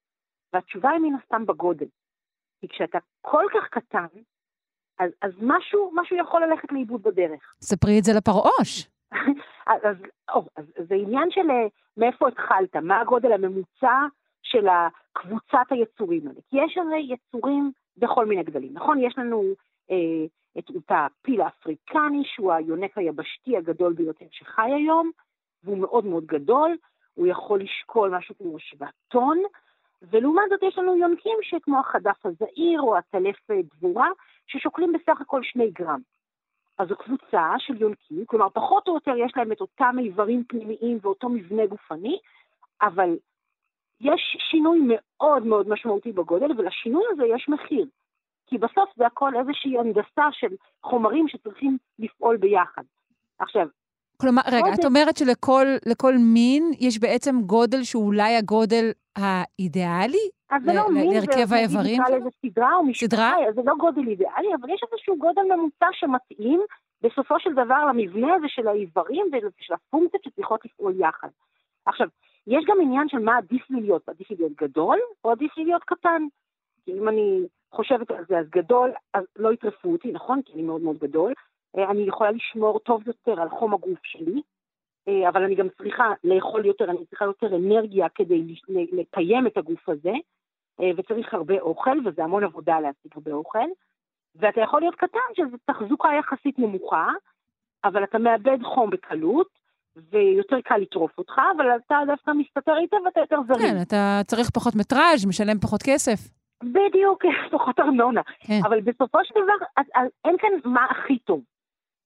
והתשובה היא מן הסתם בגודל. כי כשאתה כל כך קטן, אז, אז משהו, משהו יכול ללכת לאיבוד בדרך. ספרי את זה לפרעוש. [laughs] אז, או, אז זה עניין של אה, מאיפה התחלת, מה הגודל הממוצע של קבוצת היצורים האלה. כי יש הרי יצורים בכל מיני גדלים, נכון? יש לנו אה, את, את הפיל האפריקני, שהוא היונק היבשתי הגדול ביותר שחי היום, והוא מאוד מאוד גדול, הוא יכול לשקול משהו כמו שבע טון, ולעומת זאת יש לנו יונקים שכמו החדף הזעיר או הטלף דבורה, ששוקלים בסך הכל שני גרם. אז זו קבוצה של יונקים, כלומר פחות או יותר יש להם את אותם איברים פנימיים ואותו מבנה גופני, אבל יש שינוי מאוד מאוד משמעותי בגודל, ולשינוי הזה יש מחיר. כי בסוף זה הכל איזושהי הנדסה של חומרים שצריכים לפעול ביחד. עכשיו, כלומר, רגע, גודל... את אומרת שלכל מין יש בעצם גודל שהוא אולי הגודל האידיאלי? אז זה לא מין, להרכב האיברים? נקרא לזה סדרה או משפחה? זה לא גודל אידיאלי, אבל יש איזשהו גודל ממוצע שמתאים בסופו של דבר למבנה הזה של האיברים ושל הפונקציות שצריכות לפעול יחד. עכשיו, יש גם עניין של מה עדיף לי להיות, עדיף לי להיות גדול או עדיף לי להיות קטן. כי אם אני חושבת על זה, אז גדול, אז לא יטרפו אותי, נכון? כי אני מאוד מאוד גדול. אה, אני יכולה לשמור טוב יותר על חום הגוף שלי, אה, אבל אני גם צריכה לאכול יותר, אני צריכה יותר אנרגיה כדי לקיים את הגוף הזה, אה, וצריך הרבה אוכל, וזה המון עבודה להשיג הרבה אוכל. ואתה יכול להיות קטן, שזו תחזוקה יחסית נמוכה, אבל אתה מאבד חום בקלות, ויותר קל לטרוף אותך, אבל אתה דווקא מסתתר היטב ואתה יותר זרים. כן, אתה צריך פחות מטראז', משלם פחות כסף. בדיוק, [laughs] פחות ארנונה. כן. אבל בסופו של דבר, אין כאן מה הכי טוב.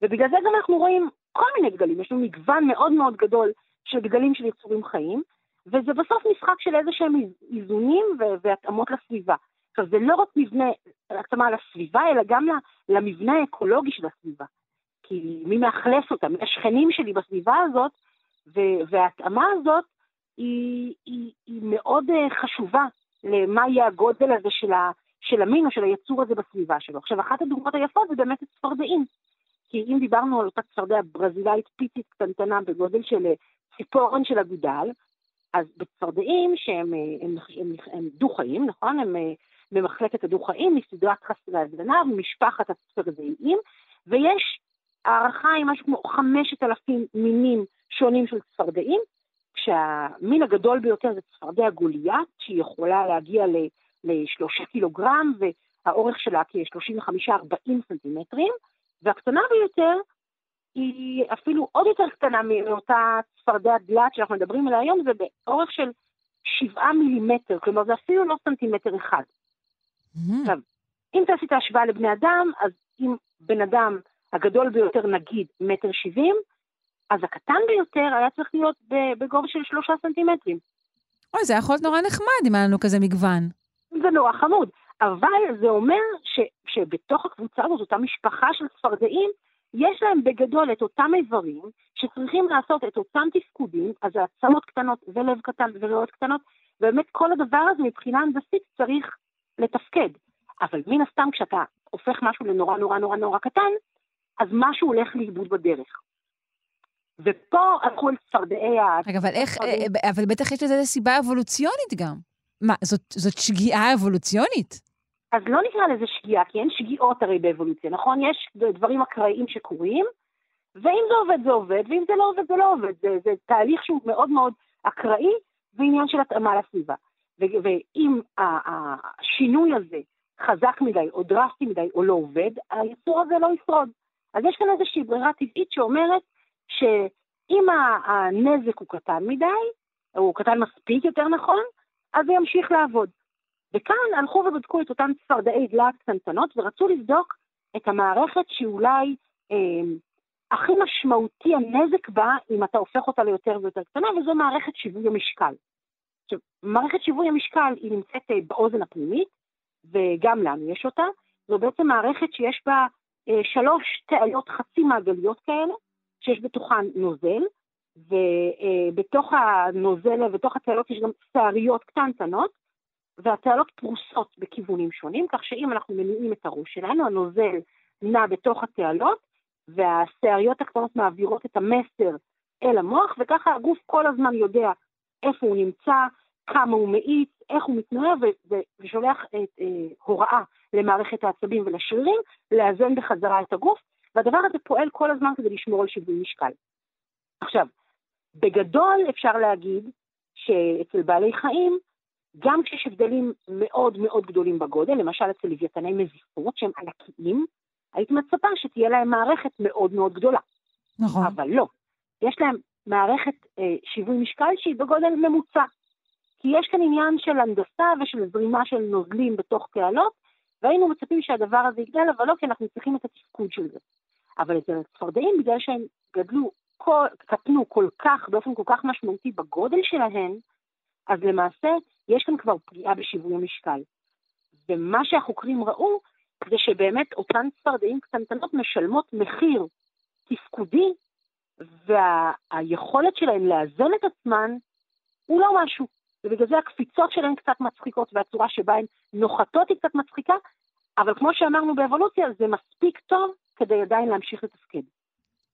ובגלל זה גם אנחנו רואים כל מיני גדלים, יש לנו מגוון מאוד מאוד גדול של גדלים של יצורים חיים, וזה בסוף משחק של איזה שהם איזונים והתאמות לסביבה. עכשיו, זה לא רק מבנה, התאמה לסביבה, אלא גם למבנה האקולוגי של הסביבה. כי מי מאכלס אותם? השכנים שלי בסביבה הזאת, וההתאמה הזאת היא, היא, היא מאוד אה, חשובה למה יהיה הגודל הזה של, ה, של המין או של היצור הזה בסביבה שלו. עכשיו, אחת הדוגמאות היפות זה באמת הצפרדעים. כי אם דיברנו על אותה צפרדע ברזילאית פיצית קטנטנה בגודל של אה, ציפורן של אגודל, אז בצפרדעים שהם הם, הם, הם, הם דו-חיים, נכון? הם אה, במחלקת הדו-חיים, מסדרת חסרי הזנב, משפחת הצפרדעים, ויש הערכה עם משהו כמו 5,000 מינים שונים של צפרדעים, כשהמין הגדול ביותר זה צפרדע גוליית, שהיא יכולה להגיע לשלושה קילוגרם, והאורך שלה כ-35-40 סנטימטרים, והקטנה ביותר היא אפילו עוד יותר קטנה מאותה צפרדע דלת שאנחנו מדברים עליה היום, זה באורך של 7 מילימטר, כלומר זה אפילו לא סנטימטר אחד. Mm-hmm. עכשיו, אם תעשי את ההשוואה לבני אדם, אז אם בן אדם הגדול ביותר נגיד מטר שבעים, אז הקטן ביותר היה צריך להיות בגובה של שלושה סנטימטרים. אוי, זה יכול להיות נורא נחמד אם היה לנו כזה מגוון. זה נורא חמוד, אבל זה אומר ש, שבתוך הקבוצה הזאת, אותה משפחה של צפרדעים, יש להם בגדול את אותם איברים שצריכים לעשות את אותם תפקודים, אז זה עצמות קטנות ולב קטן וריאות קטנות, ובאמת כל הדבר הזה מבחינה הנדסית צריך לתפקד. אבל מן הסתם כשאתה הופך משהו לנורא נורא נורא נורא קטן, אז משהו הולך לאיבוד בדרך. ופה הלכו אל צפרדעי ה... רגע, אבל איך, אבל בטח יש לזה סיבה אבולוציונית גם. מה, זאת, זאת שגיאה אבולוציונית? אז לא נקרא לזה שגיאה, כי אין שגיאות הרי באבולוציה, נכון? יש דברים אקראיים שקורים, ואם זה עובד זה עובד, ואם זה לא עובד זה לא עובד. זה, זה תהליך שהוא מאוד מאוד אקראי, ועניין של התאמה לסביבה. ואם השינוי הזה חזק מדי, או דרסטי מדי, או לא עובד, היצור הזה לא ישרוד. אז יש כאן איזושהי ברירה טבעית שאומרת שאם הנזק הוא קטן מדי, או קטן מספיק יותר נכון, אז זה ימשיך לעבוד. וכאן הלכו ובדקו את אותן צפרדעי דלת קטנטנות ורצו לבדוק את המערכת שאולי אה, הכי משמעותי הנזק בה אם אתה הופך אותה ליותר ויותר קטנה, וזו מערכת שיווי המשקל. עכשיו, מערכת שיווי המשקל היא נמצאת אה, באוזן הפנימית, וגם לנו יש אותה. זו בעצם מערכת שיש בה אה, שלוש תעלות חצי מעגליות כאלה, שיש בתוכן נוזל, ובתוך הנוזל ובתוך התעלות יש גם שעריות קטנטנות, והתעלות פרוסות בכיוונים שונים, כך שאם אנחנו מניעים את הראש שלנו, הנוזל נע בתוך התעלות, והשעריות הקטנות מעבירות את המסר אל המוח, וככה הגוף כל הזמן יודע איפה הוא נמצא, כמה הוא מאיץ, איך הוא מתנהל, ושולח את, אה, הוראה למערכת העצבים ולשרירים לאזן בחזרה את הגוף, והדבר הזה פועל כל הזמן כדי לשמור על שיווי משקל. עכשיו, בגדול אפשר להגיד שאצל בעלי חיים, גם כשיש הבדלים מאוד מאוד גדולים בגודל, למשל אצל לוויתני מזיפות שהם ענקיים, היית מצפה שתהיה להם מערכת מאוד מאוד גדולה. נכון. אבל לא. יש להם מערכת אה, שיווי משקל שהיא בגודל ממוצע. כי יש כאן עניין של הנדסה ושל זרימה של נוזלים בתוך תעלות, והיינו מצפים שהדבר הזה יגדל, אבל לא כי אנחנו צריכים את התפקוד של זה. אבל אצל הצפרדעים, בגלל שהם גדלו, כל, קטנו כל כך, באופן כל כך משמעותי בגודל שלהן, אז למעשה יש כאן כבר פגיעה בשיווי המשקל. ומה שהחוקרים ראו, זה שבאמת אותן צפרדעים קטנטנות משלמות מחיר תפקודי, והיכולת שלהן לאזן את עצמן הוא לא משהו. ובגלל זה הקפיצות שלהן קצת מצחיקות, והצורה שבה הן נוחתות היא קצת מצחיקה, אבל כמו שאמרנו באבולוציה, זה מספיק טוב כדי עדיין להמשיך לתפקד.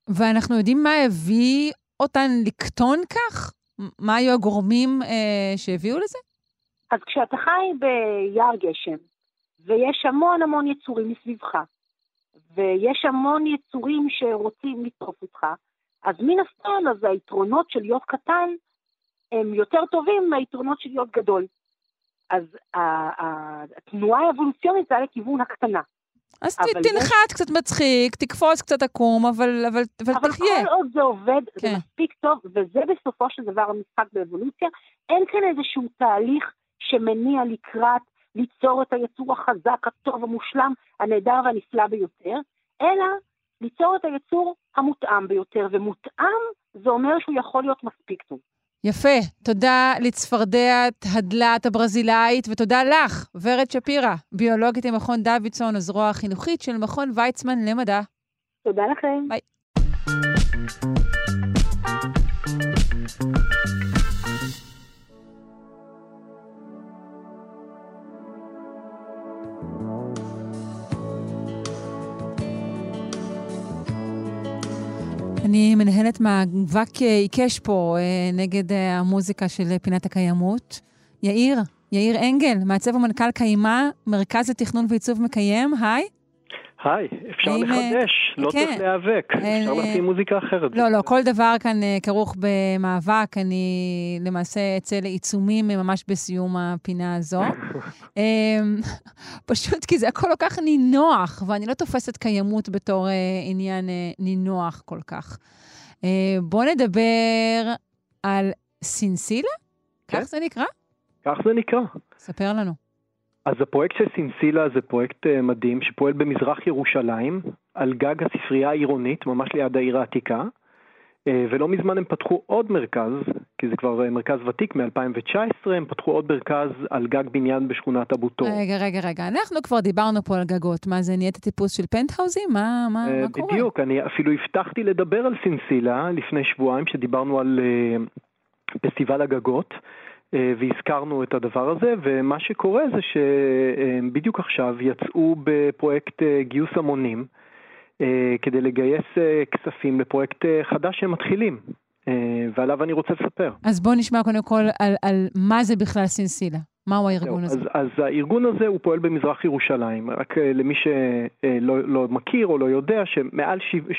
ואנחנו יודעים מה הביא אותן לקטון כך? מה היו הגורמים אה, שהביאו לזה? אז כשאתה חי ביער גשם, ויש המון המון יצורים מסביבך, ויש המון יצורים שרוצים לטרוף אותך, אז מן הסתם, אז היתרונות של להיות קטן הם יותר טובים מהיתרונות של להיות גדול. אז התנועה האבולוציונית זה היה לכיוון הקטנה. אז תנחת יש... קצת מצחיק, תקפוץ קצת עקום, אבל, אבל, אבל, אבל תחיה. אבל כל עוד זה עובד, כן. זה מספיק טוב, וזה בסופו של דבר המשחק באבולוציה. אין כאן איזשהו תהליך שמניע לקראת ליצור את היצור החזק, הטוב, המושלם, הנהדר והנפלא ביותר, אלא ליצור את היצור המותאם ביותר, ומותאם זה אומר שהוא יכול להיות מספיק טוב. יפה. תודה לצפרדעת הדלת הברזילאית, ותודה לך, ורד שפירא, ביולוגית ממכון דוידסון, הזרוע החינוכית של מכון ויצמן למדע. תודה לכם. ביי. אני מנהלת מאבק אה, עיקש פה אה, נגד אה, המוזיקה של פינת הקיימות. יאיר, יאיר אנגל, מעצב ומנכ"ל קיימה, מרכז לתכנון ועיצוב מקיים, היי. היי, אפשר האם, לחדש, לא כן. צריך להיאבק, אפשר לשים מוזיקה אחרת. לא, לא, כל דבר כאן כרוך במאבק. אני למעשה אצא לעיצומים ממש בסיום הפינה הזו. [laughs] אמ, [laughs] פשוט כי זה הכל כל כך נינוח, ואני לא תופסת קיימות בתור עניין נינוח כל כך. בואו נדבר על סינסילה? כן. כך זה נקרא? כך זה נקרא. ספר לנו. אז הפרויקט של סינסילה זה פרויקט מדהים שפועל במזרח ירושלים, על גג הספרייה העירונית, ממש ליד העיר העתיקה. ולא מזמן הם פתחו עוד מרכז, כי זה כבר מרכז ותיק מ-2019, הם פתחו עוד מרכז על גג בניין בשכונת אבו תור. רגע, רגע, רגע, אנחנו כבר דיברנו פה על גגות. מה זה, נהיית טיפוס של פנטהאוזים? מה, מה, מה קורה? בדיוק, אני אפילו הבטחתי לדבר על סינסילה לפני שבועיים, שדיברנו על פסטיבל הגגות. והזכרנו את הדבר הזה, ומה שקורה זה שבדיוק עכשיו יצאו בפרויקט גיוס המונים כדי לגייס כספים לפרויקט חדש שהם מתחילים, ועליו אני רוצה לספר. אז בואו נשמע קודם כל על, על מה זה בכלל סינסילה. מהו הארגון הזה? אז, אז הארגון הזה הוא פועל במזרח ירושלים. רק למי שלא לא מכיר או לא יודע, שמעל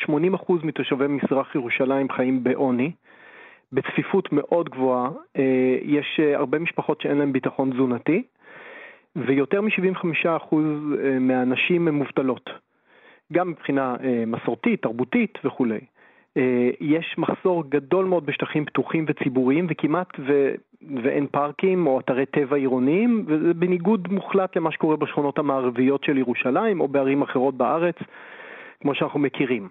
80% מתושבי מזרח ירושלים חיים בעוני. בצפיפות מאוד גבוהה, יש הרבה משפחות שאין להן ביטחון תזונתי, ויותר מ-75% מהנשים הן מובטלות, גם מבחינה מסורתית, תרבותית וכולי. יש מחסור גדול מאוד בשטחים פתוחים וציבוריים, וכמעט ו... ואין פארקים או אתרי טבע עירוניים, וזה בניגוד מוחלט למה שקורה בשכונות המערביות של ירושלים או בערים אחרות בארץ, כמו שאנחנו מכירים.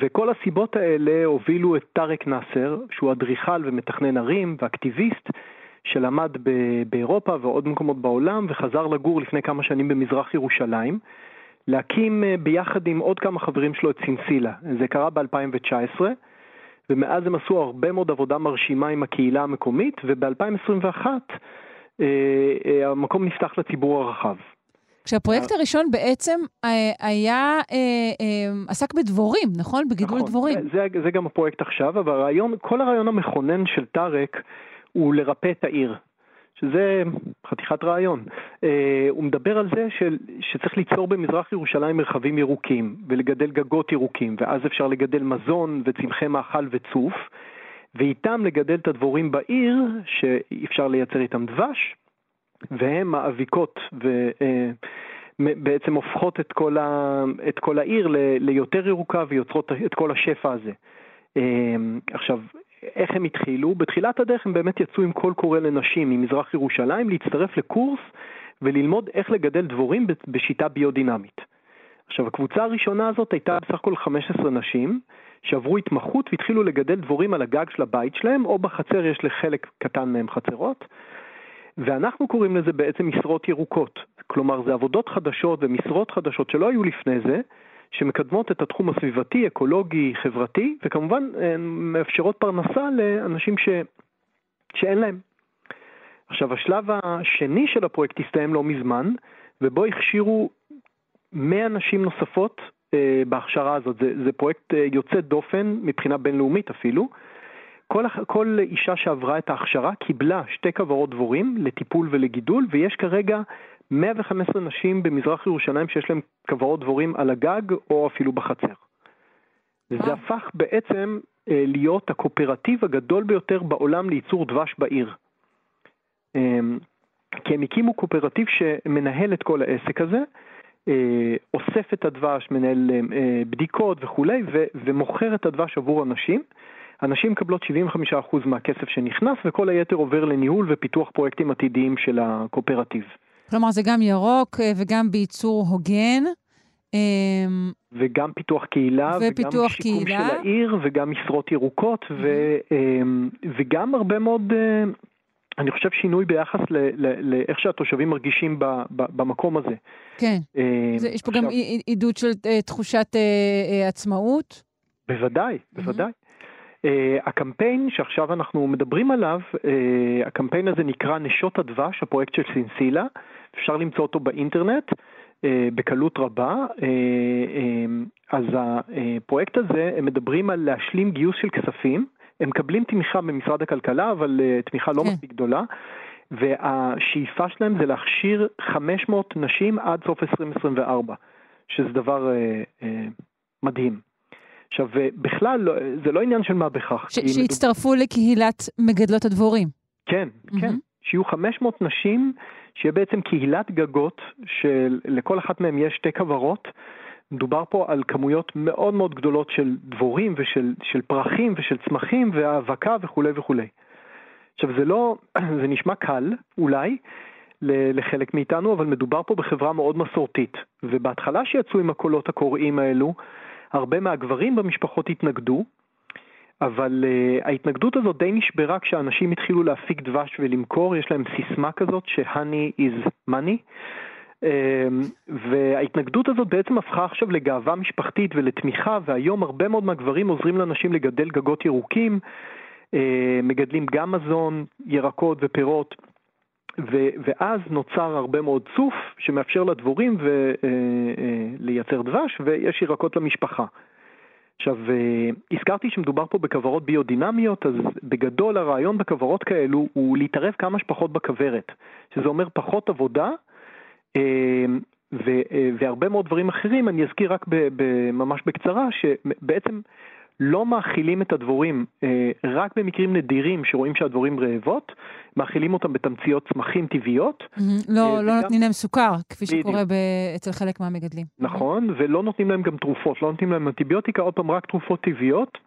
וכל הסיבות האלה הובילו את טארק נאסר, שהוא אדריכל ומתכנן ערים ואקטיביסט, שלמד באירופה ועוד מקומות בעולם, וחזר לגור לפני כמה שנים במזרח ירושלים, להקים אה, ביחד עם עוד כמה חברים שלו את סינסילה. זה קרה ב-2019, ומאז הם עשו הרבה מאוד עבודה מרשימה עם הקהילה המקומית, וב-2021 אה, אה, המקום נפתח לציבור הרחב. כשהפרויקט הראשון בעצם היה, עסק בדבורים, נכון? בגידול נכון, דבורים. זה, זה גם הפרויקט עכשיו, אבל הרעיון, כל הרעיון המכונן של טארק הוא לרפא את העיר. שזה חתיכת רעיון. אה, הוא מדבר על זה של, שצריך ליצור במזרח ירושלים מרחבים ירוקים ולגדל גגות ירוקים, ואז אפשר לגדל מזון וצמחי מאכל וצוף, ואיתם לגדל את הדבורים בעיר, שאפשר לייצר איתם דבש, והן מאביקות ובעצם אה, הופכות את כל, ה, את כל העיר ל, ליותר ירוקה ויוצרות את כל השפע הזה. אה, עכשיו, איך הם התחילו? בתחילת הדרך הם באמת יצאו עם קול קורא לנשים ממזרח ירושלים להצטרף לקורס וללמוד איך לגדל דבורים בשיטה ביודינמית. עכשיו, הקבוצה הראשונה הזאת הייתה בסך הכל 15 נשים שעברו התמחות והתחילו לגדל דבורים על הגג של הבית שלהם, או בחצר יש לחלק קטן מהם חצרות, ואנחנו קוראים לזה בעצם משרות ירוקות. כלומר, זה עבודות חדשות ומשרות חדשות שלא היו לפני זה, שמקדמות את התחום הסביבתי, אקולוגי, חברתי, וכמובן מאפשרות פרנסה לאנשים ש... שאין להם. עכשיו, השלב השני של הפרויקט הסתיים לא מזמן, ובו הכשירו 100 נשים נוספות אה, בהכשרה הזאת. זה, זה פרויקט אה, יוצא דופן מבחינה בינלאומית אפילו. כל, כל אישה שעברה את ההכשרה קיבלה שתי כוורות דבורים לטיפול ולגידול, ויש כרגע 115 נשים במזרח ירושלים שיש להן כוורות דבורים על הגג או אפילו בחצר. וזה הפך בעצם אה, להיות הקואופרטיב הגדול ביותר בעולם לייצור דבש בעיר. אה, כי הם הקימו קואופרטיב שמנהל את כל העסק הזה, אה, אוסף את הדבש, מנהל אה, בדיקות וכולי, ו- ומוכר את הדבש עבור אנשים. הנשים מקבלות 75% מהכסף שנכנס, וכל היתר עובר לניהול ופיתוח פרויקטים עתידיים של הקואופרטיב. כלומר, זה גם ירוק אה, וגם בייצור הוגן. אמ, וגם פיתוח קהילה, ופיתוח וגם שיקום קהילה. של העיר, וגם משרות ירוקות, ו, אמ, וגם הרבה מאוד, אה, אני חושב, שינוי ביחס לאיך שהתושבים מרגישים ב, ב, במקום הזה. כן, אמ, זה, יש פה עכשיו, גם עידוד של uh, תחושת עצמאות. בוודאי, בוודאי. Uh, הקמפיין שעכשיו אנחנו מדברים עליו, uh, הקמפיין הזה נקרא נשות הדבש, הפרויקט של סינסילה. אפשר למצוא אותו באינטרנט אה, בקלות רבה. אז הפרויקט הזה, הם מדברים על להשלים גיוס של כספים. הם מקבלים תמיכה במשרד הכלכלה, אבל תמיכה לא כן. מספיק גדולה. והשאיפה שלהם זה להכשיר 500 נשים עד סוף 2024, שזה דבר אה, אה, מדהים. עכשיו, בכלל, לא, זה לא עניין של מה בכך. שיצטרפו מדוב... לקהילת מגדלות הדבורים. כן, mm-hmm. כן. שיהיו 500 נשים שיהיה בעצם קהילת גגות שלכל אחת מהן יש שתי כוורות. מדובר פה על כמויות מאוד מאוד גדולות של דבורים ושל של פרחים ושל צמחים והאבקה וכולי וכולי. עכשיו זה לא, [clears throat] זה נשמע קל אולי לחלק מאיתנו, אבל מדובר פה בחברה מאוד מסורתית. ובהתחלה שיצאו עם הקולות הקוראים האלו, הרבה מהגברים במשפחות התנגדו, אבל uh, ההתנגדות הזאת די נשברה כשאנשים התחילו להפיק דבש ולמכור, יש להם סיסמה כזאת ש-honey is money. Uh, וההתנגדות הזאת בעצם הפכה עכשיו לגאווה משפחתית ולתמיכה, והיום הרבה מאוד מהגברים עוזרים לאנשים לגדל גגות ירוקים, uh, מגדלים גם מזון, ירקות ופירות, ו- ואז נוצר הרבה מאוד צוף שמאפשר לדבורים ו- uh, לייצר דבש, ויש ירקות למשפחה. עכשיו, אה, הזכרתי שמדובר פה בכוורות ביודינמיות, אז בגדול הרעיון בכוורות כאלו הוא להתערב כמה שפחות בכוורת, שזה אומר פחות עבודה אה, אה, והרבה מאוד דברים אחרים. אני אזכיר רק ממש בקצרה, שבעצם לא מאכילים את הדבורים אה, רק במקרים נדירים שרואים שהדבורים רעבות, מאכילים אותם בתמציות צמחים טבעיות. לא, אה, לא. נותנים להם סוכר, כפי. שקורה. אצל חלק מהמגדלים. נכון, ולא נותנים להם גם תרופות, לא נותנים להם אנטיביוטיקה, עוד פעם רק תרופות טבעיות.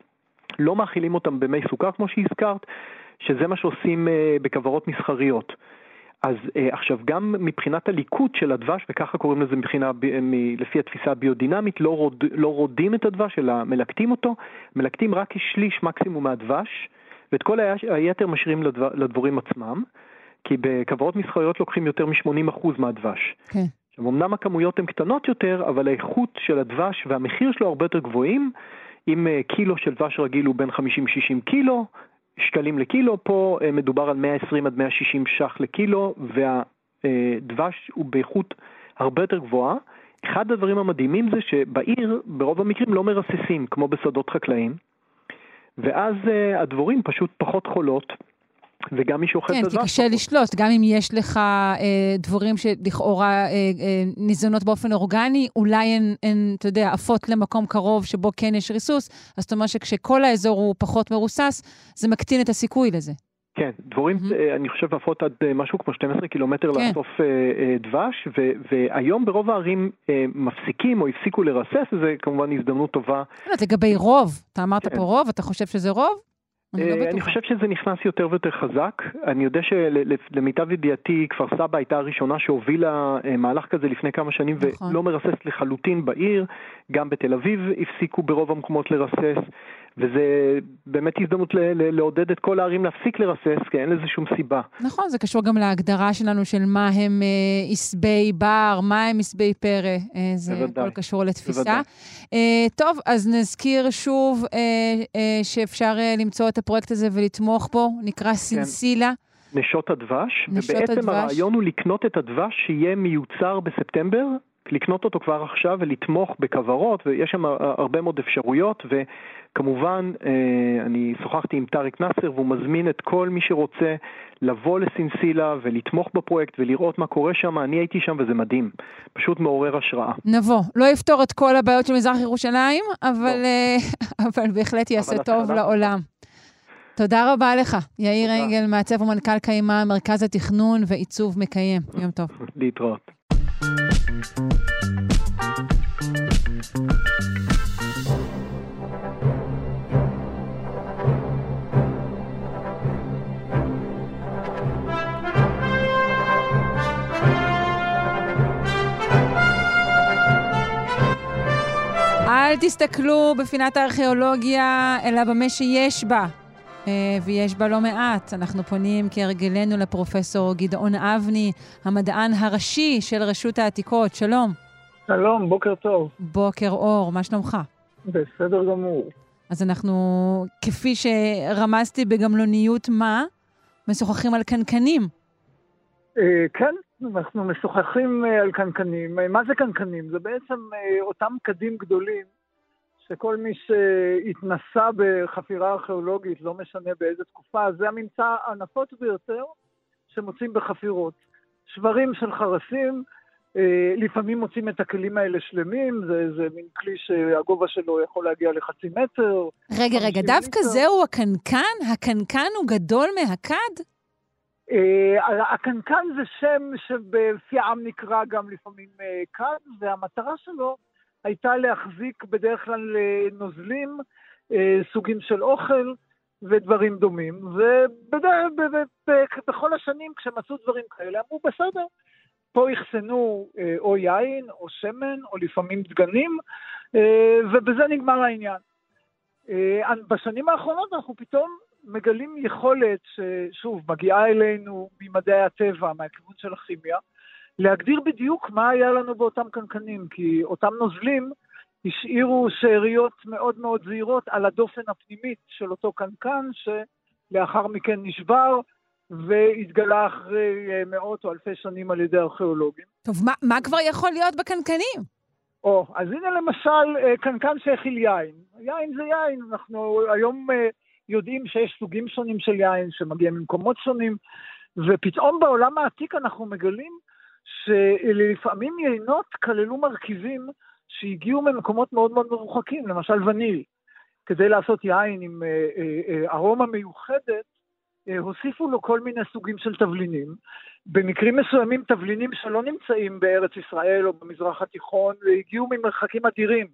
לא מאכילים אותם במי סוכר כמו שהזכרת, שזה מה שעושים אה, בכוורות מסחריות. אז אה, עכשיו, גם מבחינת הליקוט של הדבש, וככה קוראים לזה מבחינה, לפי התפיסה הביודינמית, לא, רוד, לא רודים את הדבש, אלא מלקטים אותו, מלקטים רק כשליש מקסימום מהדבש, ואת כל היתר משאירים לדבר, לדבורים עצמם, כי בכוורות מסחריות לוקחים יותר מ-80% מהדבש. כן. עכשיו, אמנם הכמויות הן קטנות יותר, אבל האיכות של הדבש והמחיר שלו הרבה יותר גבוהים. אם אה, קילו של דבש רגיל הוא בין 50-60 קילו, שקלים לקילו, פה אה, מדובר על 120 עד 160 ש"ח לקילו, והדבש הוא באיכות הרבה יותר גבוהה. אחד הדברים המדהימים זה שבעיר ברוב המקרים לא מרססים, כמו בשדות חקלאים, ואז אה, הדבורים פשוט פחות חולות. וגם מי שאוכל כן, את הדבש... כן, כי קשה לשלוט. גם אם יש לך אה, דבורים שלכאורה אה, אה, ניזונות באופן אורגני, אולי הן, הן, אתה יודע, עפות למקום קרוב שבו כן יש ריסוס, אז זאת אומרת שכשכל האזור הוא פחות מרוסס, זה מקטין את הסיכוי לזה. כן, דבורים, mm-hmm. אני חושב, עפות עד אה, משהו כמו 12 קילומטר כן. לאסוף אה, אה, דבש, ו, והיום ברוב הערים אה, מפסיקים או הפסיקו לרסס, וזה כמובן הזדמנות טובה. לא, לגבי רוב, אתה אמרת כן. פה רוב, אתה חושב שזה רוב? אני, לא אני חושב שזה נכנס יותר ויותר חזק. אני יודע שלמיטב ידיעתי, כפר סבא הייתה הראשונה שהובילה מהלך כזה לפני כמה שנים נכון. ולא מרסס לחלוטין בעיר. גם בתל אביב הפסיקו ברוב המקומות לרסס. וזה באמת הזדמנות לעודד את כל הערים להפסיק לרסס, כי אין לזה שום סיבה. נכון, זה קשור גם להגדרה שלנו של מה הם אה, עשבי בר, מה הם עשבי פרא, אה, זה בוודאי, הכל קשור לתפיסה. אה, טוב, אז נזכיר שוב אה, אה, שאפשר אה, למצוא את הפרויקט הזה ולתמוך בו, נקרא כן. סינסילה. נשות הדבש, נשות ובעצם הדבש. הרעיון הוא לקנות את הדבש שיהיה מיוצר בספטמבר לקנות אותו כבר עכשיו ולתמוך בכוורות, ויש שם הרבה מאוד אפשרויות, וכמובן, אה, אני שוחחתי עם טאריק נאסר, והוא מזמין את כל מי שרוצה לבוא לסינסילה ולתמוך בפרויקט ולראות מה קורה שם. אני הייתי שם וזה מדהים, פשוט מעורר השראה. נבוא. לא יפתור את כל הבעיות של מזרח ירושלים, אבל, לא. אה, [laughs] אבל בהחלט יעשה אבל טוב לעולם. תודה רבה לך, יאיר אנגל, מעצב ומנכ"ל קיימה, מרכז התכנון ועיצוב מקיים. יום טוב. להתראות. אל תסתכלו בפינת הארכיאולוגיה, אלא במה שיש בה. אה, ויש בה לא מעט. אנחנו פונים כהרגלנו לפרופסור גדעון אבני, המדען הראשי של רשות העתיקות. שלום. שלום, בוקר טוב. בוקר אור, מה שלומך? בסדר גמור. אז אנחנו, כפי שרמזתי בגמלוניות מה, משוחחים על קנקנים. אה, כן, אנחנו משוחחים אה, על קנקנים. מה זה קנקנים? זה בעצם אותם קדים גדולים שכל מי שהתנסה בחפירה ארכיאולוגית, לא משנה באיזה תקופה, זה הממצא הנפוץ ביותר שמוצאים בחפירות. שברים של חרסים, אה, לפעמים מוצאים את הכלים האלה שלמים, זה, זה מין כלי שהגובה שלו יכול להגיע לחצי מטר. רגע, רגע, דווקא. זהו הקנקן? הקנקן הוא גדול מהכד? Uh, הקנקן זה שם שבפי העם נקרא גם לפעמים uh, כד, והמטרה שלו הייתה להחזיק בדרך כלל אה, נוזלים, אה, סוגים של אוכל ודברים דומים. ובכל השנים כשמצאו דברים כאלה אמרו בסדר, פה אחסנו אה, או יין או שמן או לפעמים דגנים, ובזה נגמר העניין. בשנים האחרונות אנחנו פתאום מגלים יכולת ששוב מגיעה אלינו ממדעי הטבע, מהכיוון של הכימיה, להגדיר בדיוק מה היה לנו באותם קנקנים, כי אותם נוזלים השאירו שאריות מאוד מאוד זהירות על הדופן הפנימית של אותו קנקן, שלאחר מכן נשבר והתגלה אחרי אה, מאות או אלפי שנים על ידי ארכיאולוגים. טוב, מה, מה כבר יכול להיות בקנקנים? או, אז הנה למשל אה, קנקן שהכיל יין. יין זה יין, אנחנו היום אה, יודעים שיש סוגים שונים של יין שמגיעים ממקומות שונים, ופתאום בעולם העתיק אנחנו מגלים שלפעמים יינות כללו מרכיבים שהגיעו ממקומות מאוד מאוד מרוחקים, למשל וניל. כדי לעשות יין עם אה, אה, אה, ארומה מיוחדת, הוסיפו לו כל מיני סוגים של תבלינים. במקרים מסוימים תבלינים שלא נמצאים בארץ ישראל או במזרח התיכון, והגיעו ממרחקים אדירים.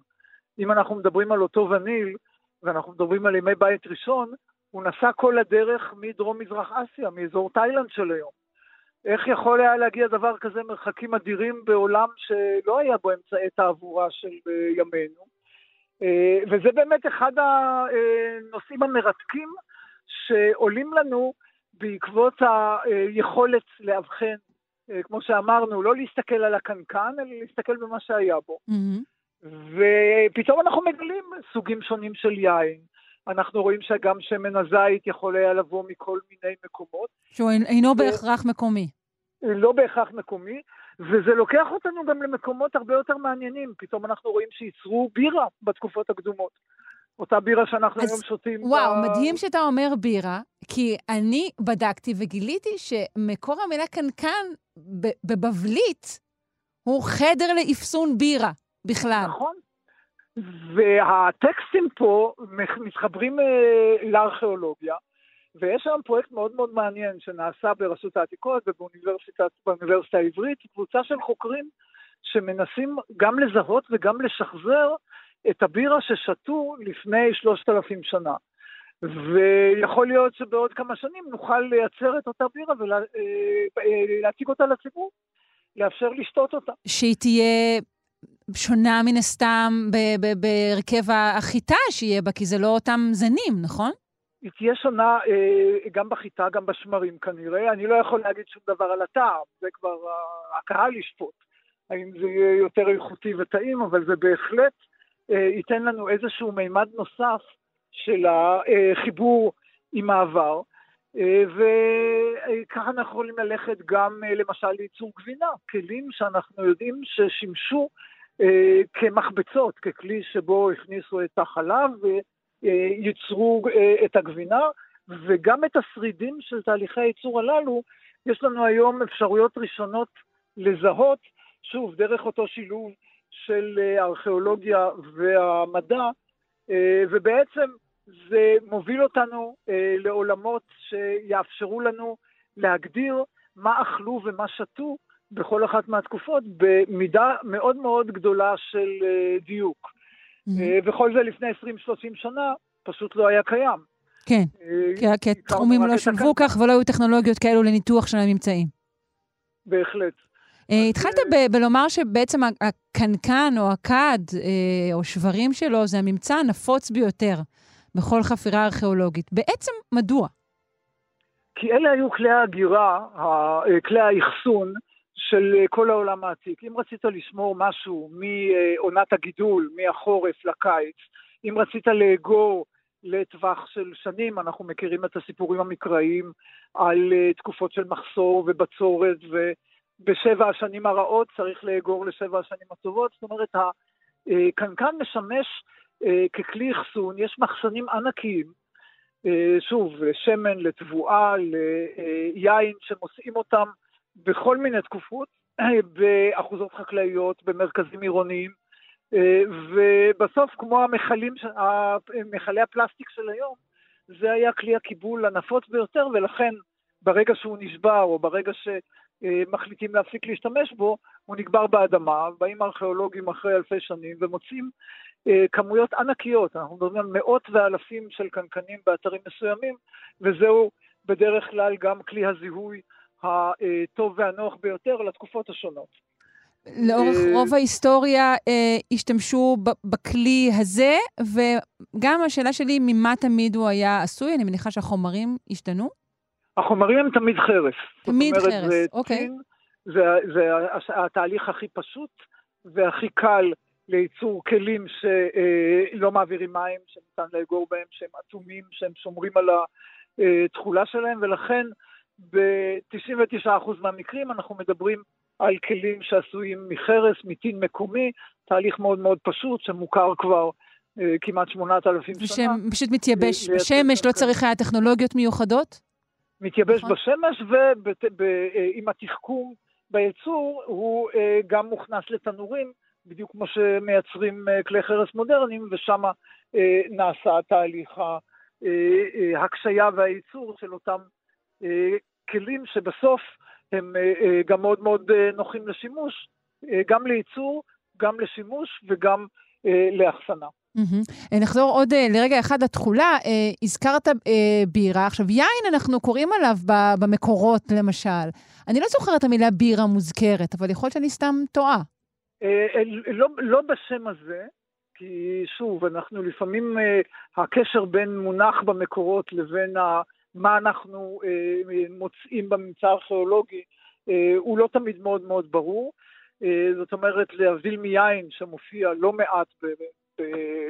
אם אנחנו מדברים על אותו וניל, ואנחנו מדברים על ימי בית ראשון, הוא נסע כל הדרך מדרום מזרח אסיה, מאזור תאילנד של היום. איך יכול היה להגיע דבר כזה מרחקים אדירים בעולם שלא היה בו אמצעי תעבורה של אה, ימינו? אה, וזה באמת אחד הנושאים המרתקים שעולים לנו בעקבות היכולת לאבחן, אה, כמו שאמרנו, לא להסתכל על הקנקן, אלא להסתכל במה שהיה בו. Mm-hmm. ופתאום אנחנו מגלים סוגים שונים של יין. אנחנו רואים שגם שמן הזית יכול היה לבוא מכל מיני מקומות. שהוא אינו בהכרח מקומי. לא בהכרח מקומי, וזה לוקח אותנו גם למקומות הרבה יותר מעניינים. פתאום אנחנו רואים שייצרו בירה בתקופות הקדומות. אותה בירה שאנחנו היום שותים. וואו, ב... מדהים שאתה אומר בירה, כי אני בדקתי וגיליתי שמקור המילה קנקן בבבלית הוא חדר לאפסון בירה בכלל. נכון. והטקסטים פה מתחברים אה, לארכיאולוגיה, ויש שם פרויקט מאוד מאוד מעניין שנעשה ברשות העתיקות ובאוניברסיטה העברית, קבוצה של חוקרים שמנסים גם לזהות וגם לשחזר את הבירה ששתו לפני שלושת אלפים שנה. ויכול להיות שבעוד כמה שנים נוכל לייצר את אותה בירה ולהציג אותה לציבור, לאפשר לשתות אותה. שהיא תהיה שונה מן הסתם בהרכב החיטה שיהיה בה, כי זה לא אותם זנים, נכון? היא תהיה שונה אה, גם בחיטה, גם בשמרים כנראה. אני לא יכול להגיד שום דבר על הטעם, זה כבר הקהל ישפוט. האם זה יהיה יותר איכותי וטעים, אבל זה בהחלט אה, ייתן לנו איזשהו מימד נוסף של החיבור עם העבר. אה, וככה אנחנו יכולים ללכת גם למשל לייצור גבינה, כלים שאנחנו יודעים ששימשו כמחבצות, ככלי שבו הכניסו את החלב ייצרו אה, את הגבינה, וגם את השרידים של תהליכי הייצור הללו, יש לנו היום אפשרויות ראשונות לזהות, שוב, דרך אותו שילוב של אה, הארכיאולוגיה והמדע, אה, ובעצם זה מוביל אותנו לעולמות שיאפשרו לנו להגדיר מה אכלו ומה שתו בכל אחת מהתקופות במידה מאוד מאוד גדולה של דיוק. Mm-hmm. וכל זה לפני 20-30 שנה פשוט לא היה קיים. כן, אה, כי התחומים לא שולבו כך ולא היו טכנולוגיות כאלו לניתוח של הממצאים. בהחלט. אה, התחלת בלומר שבעצם הקנקן או הכד או שברים שלו זה הממצא הנפוץ ביותר בכל חפירה ארכיאולוגית. בעצם מדוע? כי אלה היו כלי ההגירה, כלי האחסון, של אה, כל העולם העתיק. אם רצית לשמור משהו מעונת הגידול, מהחורף לקיץ, אם רצית לאגור לטווח של שנים, אנחנו מכירים את הסיפורים המקראיים על אה, תקופות של מחסור ובצורת, ובשבע השנים הרעות צריך לאגור לשבע השנים הטובות. זאת אומרת, הקנקן משמש אה, ככלי אחסון, יש מחסנים ענקיים, שוב, לשמן, לתבואה, ליין, שמושאים אותם בכל מיני תקופות, [clears throat] באחוזות חקלאיות, במרכזים עירוניים, אה, ובסוף, כמו המכלים, מכלי הפלסטיק של היום, זה היה כלי הקיבול הנפוץ ביותר, ולכן ברגע שהוא נשבר, או ברגע שמחליטים להפסיק להשתמש בו, הוא נקבר באדמה, באים ארכיאולוגים אחרי אלפי שנים ומוצאים אה, כמויות ענקיות, אנחנו מדברים על מאות ואלפים של קנקנים באתרים מסוימים, וזהו בדרך כלל גם כלי הזיהוי הטוב והנוח ביותר לתקופות השונות. לאורך אה, רוב ההיסטוריה אה, השתמשו בכלי הזה, וגם השאלה שלי, ממה תמיד הוא היה עשוי? אני מניחה שהחומרים השתנו? החומרים הם תמיד חרס. תמיד אומרת, חרס, זה אוקיי. צין, זה, זה התהליך הכי פשוט והכי קל לייצור כלים שלא אה, מעבירים מים, שניתן לאגור בהם, שהם אטומים, שהם שומרים על התכולה שלהם, ולכן ב-99% מהמקרים אנחנו מדברים על כלים שעשויים מחרס, מטין מקומי, תהליך מאוד מאוד פשוט שמוכר כבר אה, כמעט 8,000 שנה. ושהם פשוט מתייבש בשמש, לא צריך היה טכנולוגיות מיוחדות? מתייבש נכון. בשמש, ועם התחכום בייצור הוא אה, גם מוכנס לתנורים, בדיוק כמו שמייצרים אה, כלי חרס מודרניים, ושם אה, נעשה תהליך ההקשייה אה, והייצור של אותם אה, כלים שבסוף הם אה, אה, גם מאוד מאוד נוחים לשימוש, גם לייצור, גם לשימוש וגם לאחסנה. Mm-hmm. נחזור עוד לרגע אחד לתכולה. הזכרת בירה, עכשיו יין אנחנו קוראים עליו במקורות למשל. אני לא זוכרת המילה בירה מוזכרת, אבל יכול להיות שאני סתם טועה. לא, לא בשם הזה, כי שוב, אנחנו לפעמים, הקשר בין מונח במקורות לבין ה, מה אנחנו uh, מוצאים בממצא הארכיאולוגי, uh, הוא לא תמיד מאוד מאוד ברור. Uh, זאת אומרת, להבדיל מיין שמופיע לא מעט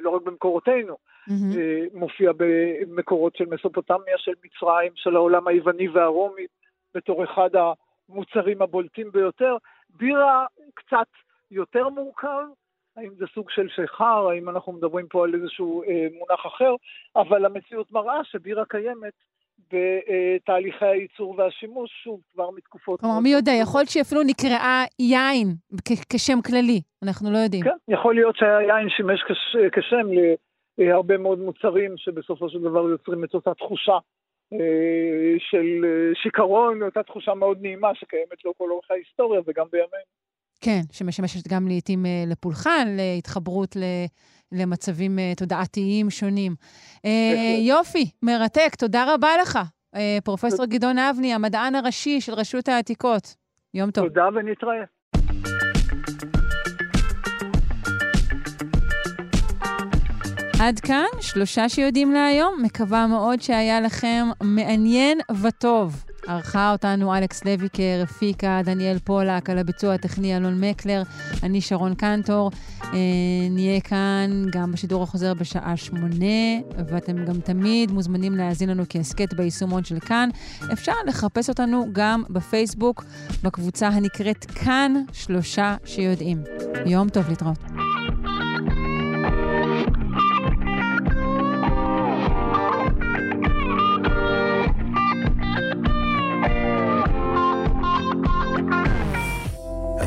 לא רק במקורותינו, mm-hmm. מופיע במקורות של מסופוטמיה, של מצרים, של העולם היווני והרומי, בתור אחד המוצרים הבולטים ביותר. בירה קצת יותר מורכב, האם זה סוג של שיכר, האם אנחנו מדברים פה על איזשהו אה, מונח אחר, אבל המציאות מראה שבירה קיימת בתהליכי הייצור והשימוש, שוב, כבר מתקופות... כלומר, מי יודע, יכול להיות שאפילו נקראה יין כשם כללי, אנחנו לא יודעים. כן, יכול להיות שהיין שימש כשם להרבה מאוד מוצרים שבסופו של דבר יוצרים את אותה תחושה אה, של אה, שיכרון, אותה תחושה מאוד נעימה שקיימת לאורך אורך ההיסטוריה וגם בימינו. כן, שמשמשת גם לעיתים אה, לפולחן, להתחברות ל... למצבים uh, תודעתיים שונים. Uh, יופי, מרתק, תודה רבה לך, אה, פרופ' גדעון אבני, המדען הראשי של רשות העתיקות. יום טוב. תודה ונתראה. עד כאן, שלושה שיודעים להיום. מקווה מאוד שהיה לכם מעניין וטוב. ערכה אותנו אלכס לויקר, הפיקה דניאל פולק, על הביצוע הטכני אלון מקלר, אני שרון קנטור. אה, נהיה כאן גם בשידור החוזר בשעה שמונה, ואתם גם תמיד מוזמנים להאזין לנו כהסכת ביישומון של כאן. אפשר לחפש אותנו גם בפייסבוק, בקבוצה הנקראת כאן שלושה שיודעים. יום טוב להתראות.